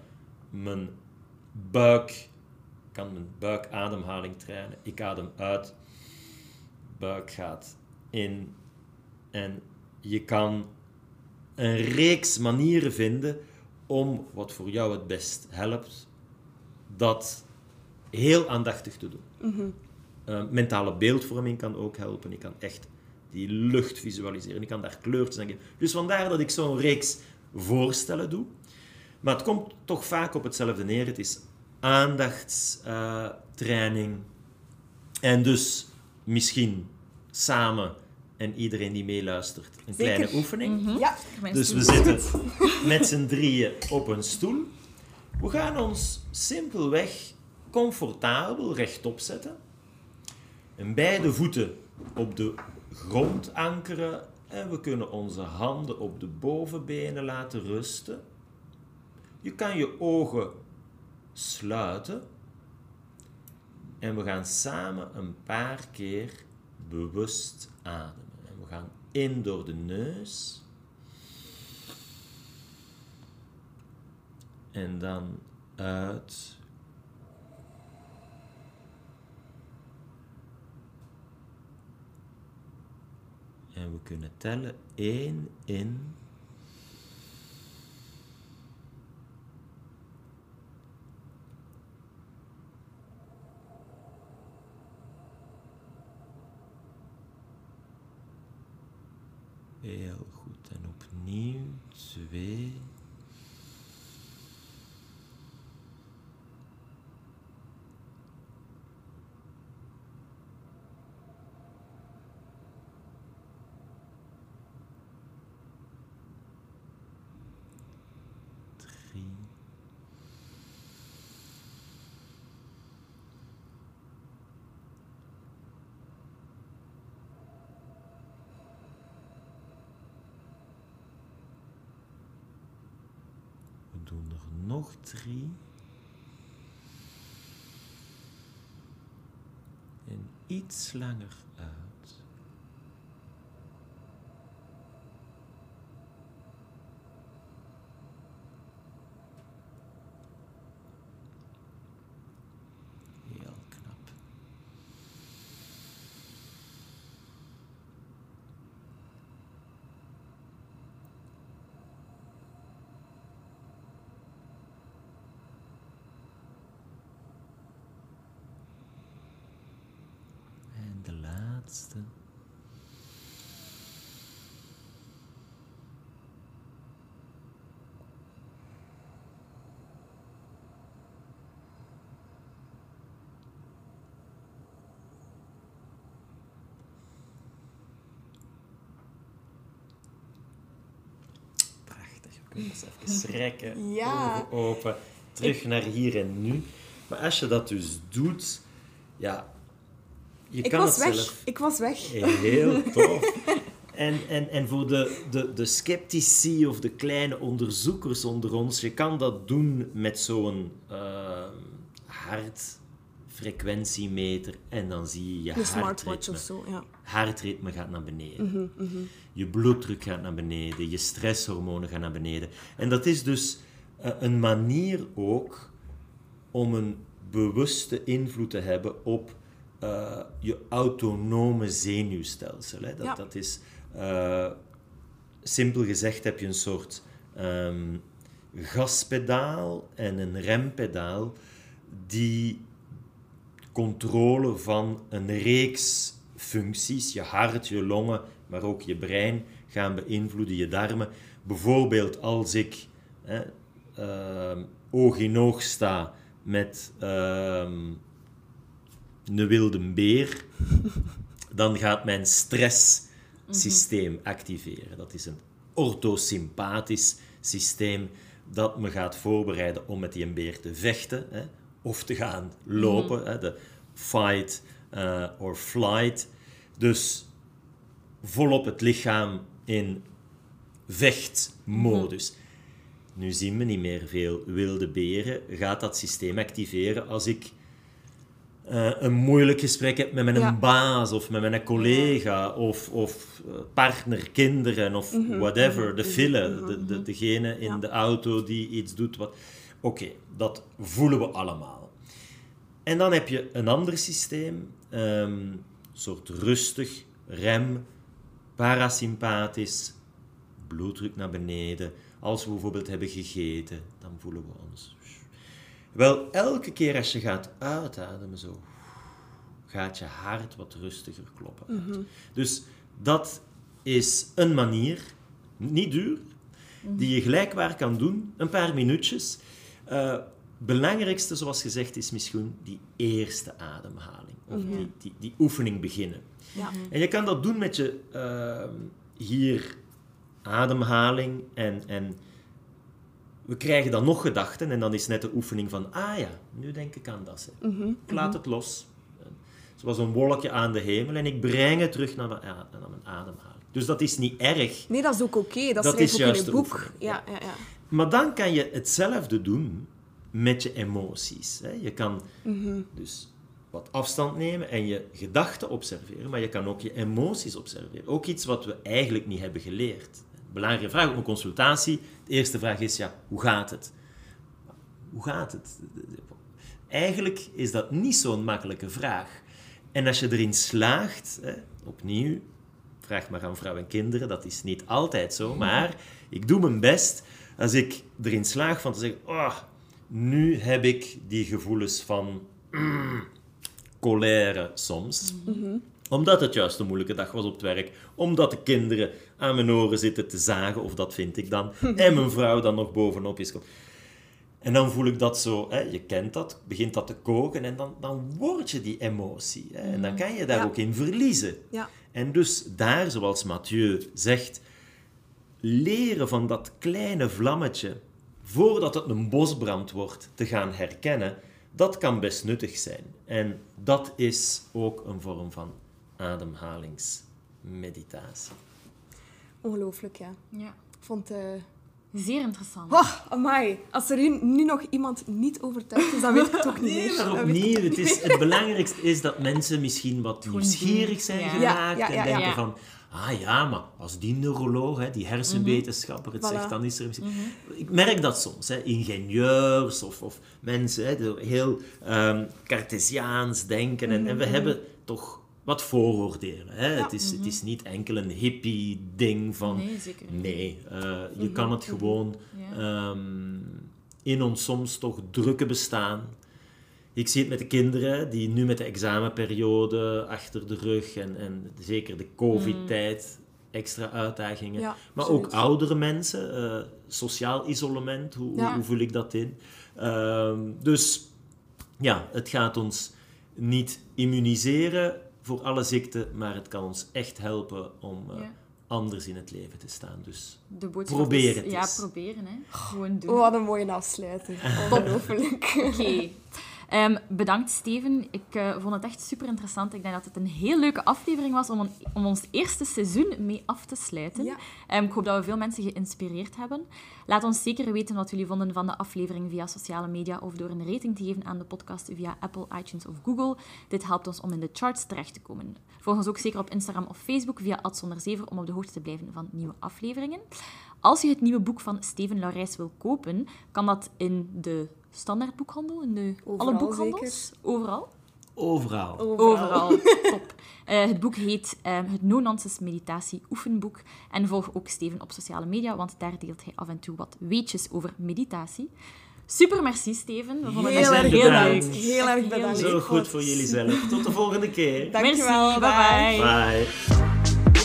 mijn buik, ik kan mijn buikademhaling trainen. Ik adem uit, buik gaat in en je kan een reeks manieren vinden om wat voor jou het best helpt, dat heel aandachtig te doen. Eh, mentale beeldvorming kan ook helpen. Ik kan echt die lucht visualiseren. Ik kan daar kleurtjes aan geven. Dus vandaar dat ik zo'n reeks voorstellen doe. Maar het komt toch vaak op hetzelfde neer. Het is aandachtstraining. en dus misschien samen en iedereen die meeluistert een kleine oefening. Ja. Dus we zitten met z'n drieën op een stoel. We gaan ons simpelweg comfortabel rechtop zetten. En beide voeten op de grond ankeren. En we kunnen onze handen op de bovenbenen laten rusten. Je kan je ogen sluiten. En we gaan samen een paar keer bewust ademen. We gaan in door de neus. En dan uit. En we kunnen tellen 1 in. Heel goed. En opnieuw twee. Drie. We doen er nog drie. En iets langer uit. Heel knap. En de laatste. Eens even schrekken. Ja. Open. Terug naar hier en nu. Maar als je dat dus doet, ja, je Ik kan was het weg. zelf Ik was weg. Heel tof. En, en, en voor de, de, de sceptici of de kleine onderzoekers onder ons, je kan dat doen met zo'n uh, hartfrequentiemeter en dan zie je je Een hartritme. of zo, ja. Hartritme gaat naar beneden. Mhm, Je bloeddruk gaat naar beneden, je stresshormonen gaan naar beneden. En dat is dus eh, een manier ook om een bewuste invloed te hebben op eh, je autonome zenuwstelsel. Hè. Dat, Ja. dat is, eh, simpel gezegd, heb je een soort ehm, gaspedaal en een rempedaal die controle van een reeks functies, je hart, je longen, maar ook je brein, gaan beïnvloeden, je darmen. Bijvoorbeeld als ik hè, ehm, oog in oog sta met ehm, een wilde beer, dan gaat mijn stresssysteem activeren. Dat is een orthosympathisch systeem dat me gaat voorbereiden om met die beer te vechten hè, of te gaan lopen. Hè, de fight eh, or flight. Dus volop het lichaam in vechtmodus. Nu zien we niet meer veel wilde beren. Gaat dat systeem activeren als ik eh, een moeilijk gesprek heb met mijn Ja. baas of met mijn collega of, of eh, partner, kinderen of whatever, de file, de, de, degene in Ja. de auto die iets doet wat... Oké, dat voelen we allemaal. En dan heb je een ander systeem, een soort rustig, rem, parasympathisch, bloeddruk naar beneden. Als we bijvoorbeeld hebben gegeten, dan voelen we ons. Wel, elke keer als je gaat uitademen, zo, gaat je hart wat rustiger kloppen. Dus dat is een manier, niet duur, die je gelijkwaar kan doen, een paar minuutjes. Uh, belangrijkste, zoals gezegd, is misschien die eerste ademhaling. Of die, die, die, oefening beginnen. Ja. En je kan dat doen met je uh, hier ademhaling en, en we krijgen dan nog gedachten en dan is net de oefening van, ah ja, nu denk ik aan dat. Mhm, ik laat mhm. het los. Zoals een wolkje aan de hemel en ik breng het terug naar mijn, naar mijn ademhaling. Dus dat is niet erg. Nee, dat is ook oké. Dat, dat is juist in een boek. Ja, ja, ja. Maar dan kan je hetzelfde doen met je emoties. Je kan mhm. dus wat afstand nemen en je gedachten observeren, maar je kan ook je emoties observeren. Ook iets wat we eigenlijk niet hebben geleerd. Belangrijke vraag op een consultatie. De eerste vraag is, ja, hoe gaat het? Hoe gaat het? Eigenlijk is dat niet zo'n makkelijke vraag. En als je erin slaagt, hè, opnieuw, vraag maar aan vrouwen en kinderen, dat is niet altijd zo, maar ik doe mijn best als ik erin slaag van te zeggen, oh, nu heb ik die gevoelens van mm, colère soms. Mhm. Omdat het juist een moeilijke dag was op het werk. Omdat de kinderen aan mijn oren zitten te zagen, of dat vind ik dan. en mijn vrouw dan nog bovenop is. En dan voel ik dat zo, hè, je kent dat, begint dat te koken en dan, dan word je die emotie. Hè, en dan mhm. kan je daar ook in verliezen. Ja. En dus daar, zoals Mathieu zegt, leren van dat kleine vlammetje, voordat het een bosbrand wordt, te gaan herkennen, dat kan best nuttig zijn. En dat is ook een vorm van ademhalingsmeditatie. Ongelooflijk, ja. ja. Ik vond... Uh... Zeer interessant. Oh, amai. Als er nu nog iemand niet overtuigd is, dan weet ik het ook niet nee, meer. Maar opnieuw, het, is, het belangrijkste is dat mensen misschien wat nieuwsgierig zijn geraakt en denken van... Ah ja, maar als die neuroloog, hè, die hersenwetenschapper het zegt, dan is er misschien... Mhm. Ik merk dat soms, hè, ingenieurs of, of mensen hè, heel um, Cartesiaans denken. En, en we mhm. hebben toch wat vooroordelen. Hè? het, is, het mhm. is niet enkel een hippie-ding van... Nee, zeker Nee, uh, je kan het gewoon um, in ons soms toch drukke bestaan ik zie het met de kinderen die nu met de examenperiode achter de rug en, en zeker de COVID-tijd extra uitdagingen. maar ook oudere mensen, uh, sociaal isolement, hoe, hoe, vul ik dat in? Uh, dus ja, het gaat ons niet immuniseren voor alle ziekten, maar het kan ons echt helpen om uh, anders in het leven te staan. Dus probeer het Ja, proberen. Hè. Gewoon doen. Oh, wat een mooie afsluiting. Ongelooflijk. Oké. Um, bedankt, Steven. Ik uh, vond het echt super interessant. Ik denk dat het een heel leuke aflevering was om, een, om ons eerste seizoen mee af te sluiten. Ja. Um, ik hoop dat we veel mensen geïnspireerd hebben. Laat ons zeker weten wat jullie vonden van de aflevering via sociale media of door een rating te geven aan de podcast via Apple, iTunes of Google. Dit helpt ons om in de charts terecht te komen. Volg ons ook zeker op Instagram of Facebook via @zonderzever om op de hoogte te blijven van nieuwe afleveringen. Als je het nieuwe boek van Steven Laurijs wil kopen, kan dat in de standaardboekhandel, in de, alle boekhandels? Overal? Overal. Overal. Top. Uh, het boek heet uh, Het No-Nonsense Meditatie Oefenboek. En volg ook Steven op sociale media, want daar deelt hij af en toe wat weetjes over meditatie. Super merci, Steven. We vonden heel, erg heel leuk. Heel erg bedankt. Zo goed voor jullie zelf. Tot de volgende keer. Dankjewel. Merci, bye. bye. bye.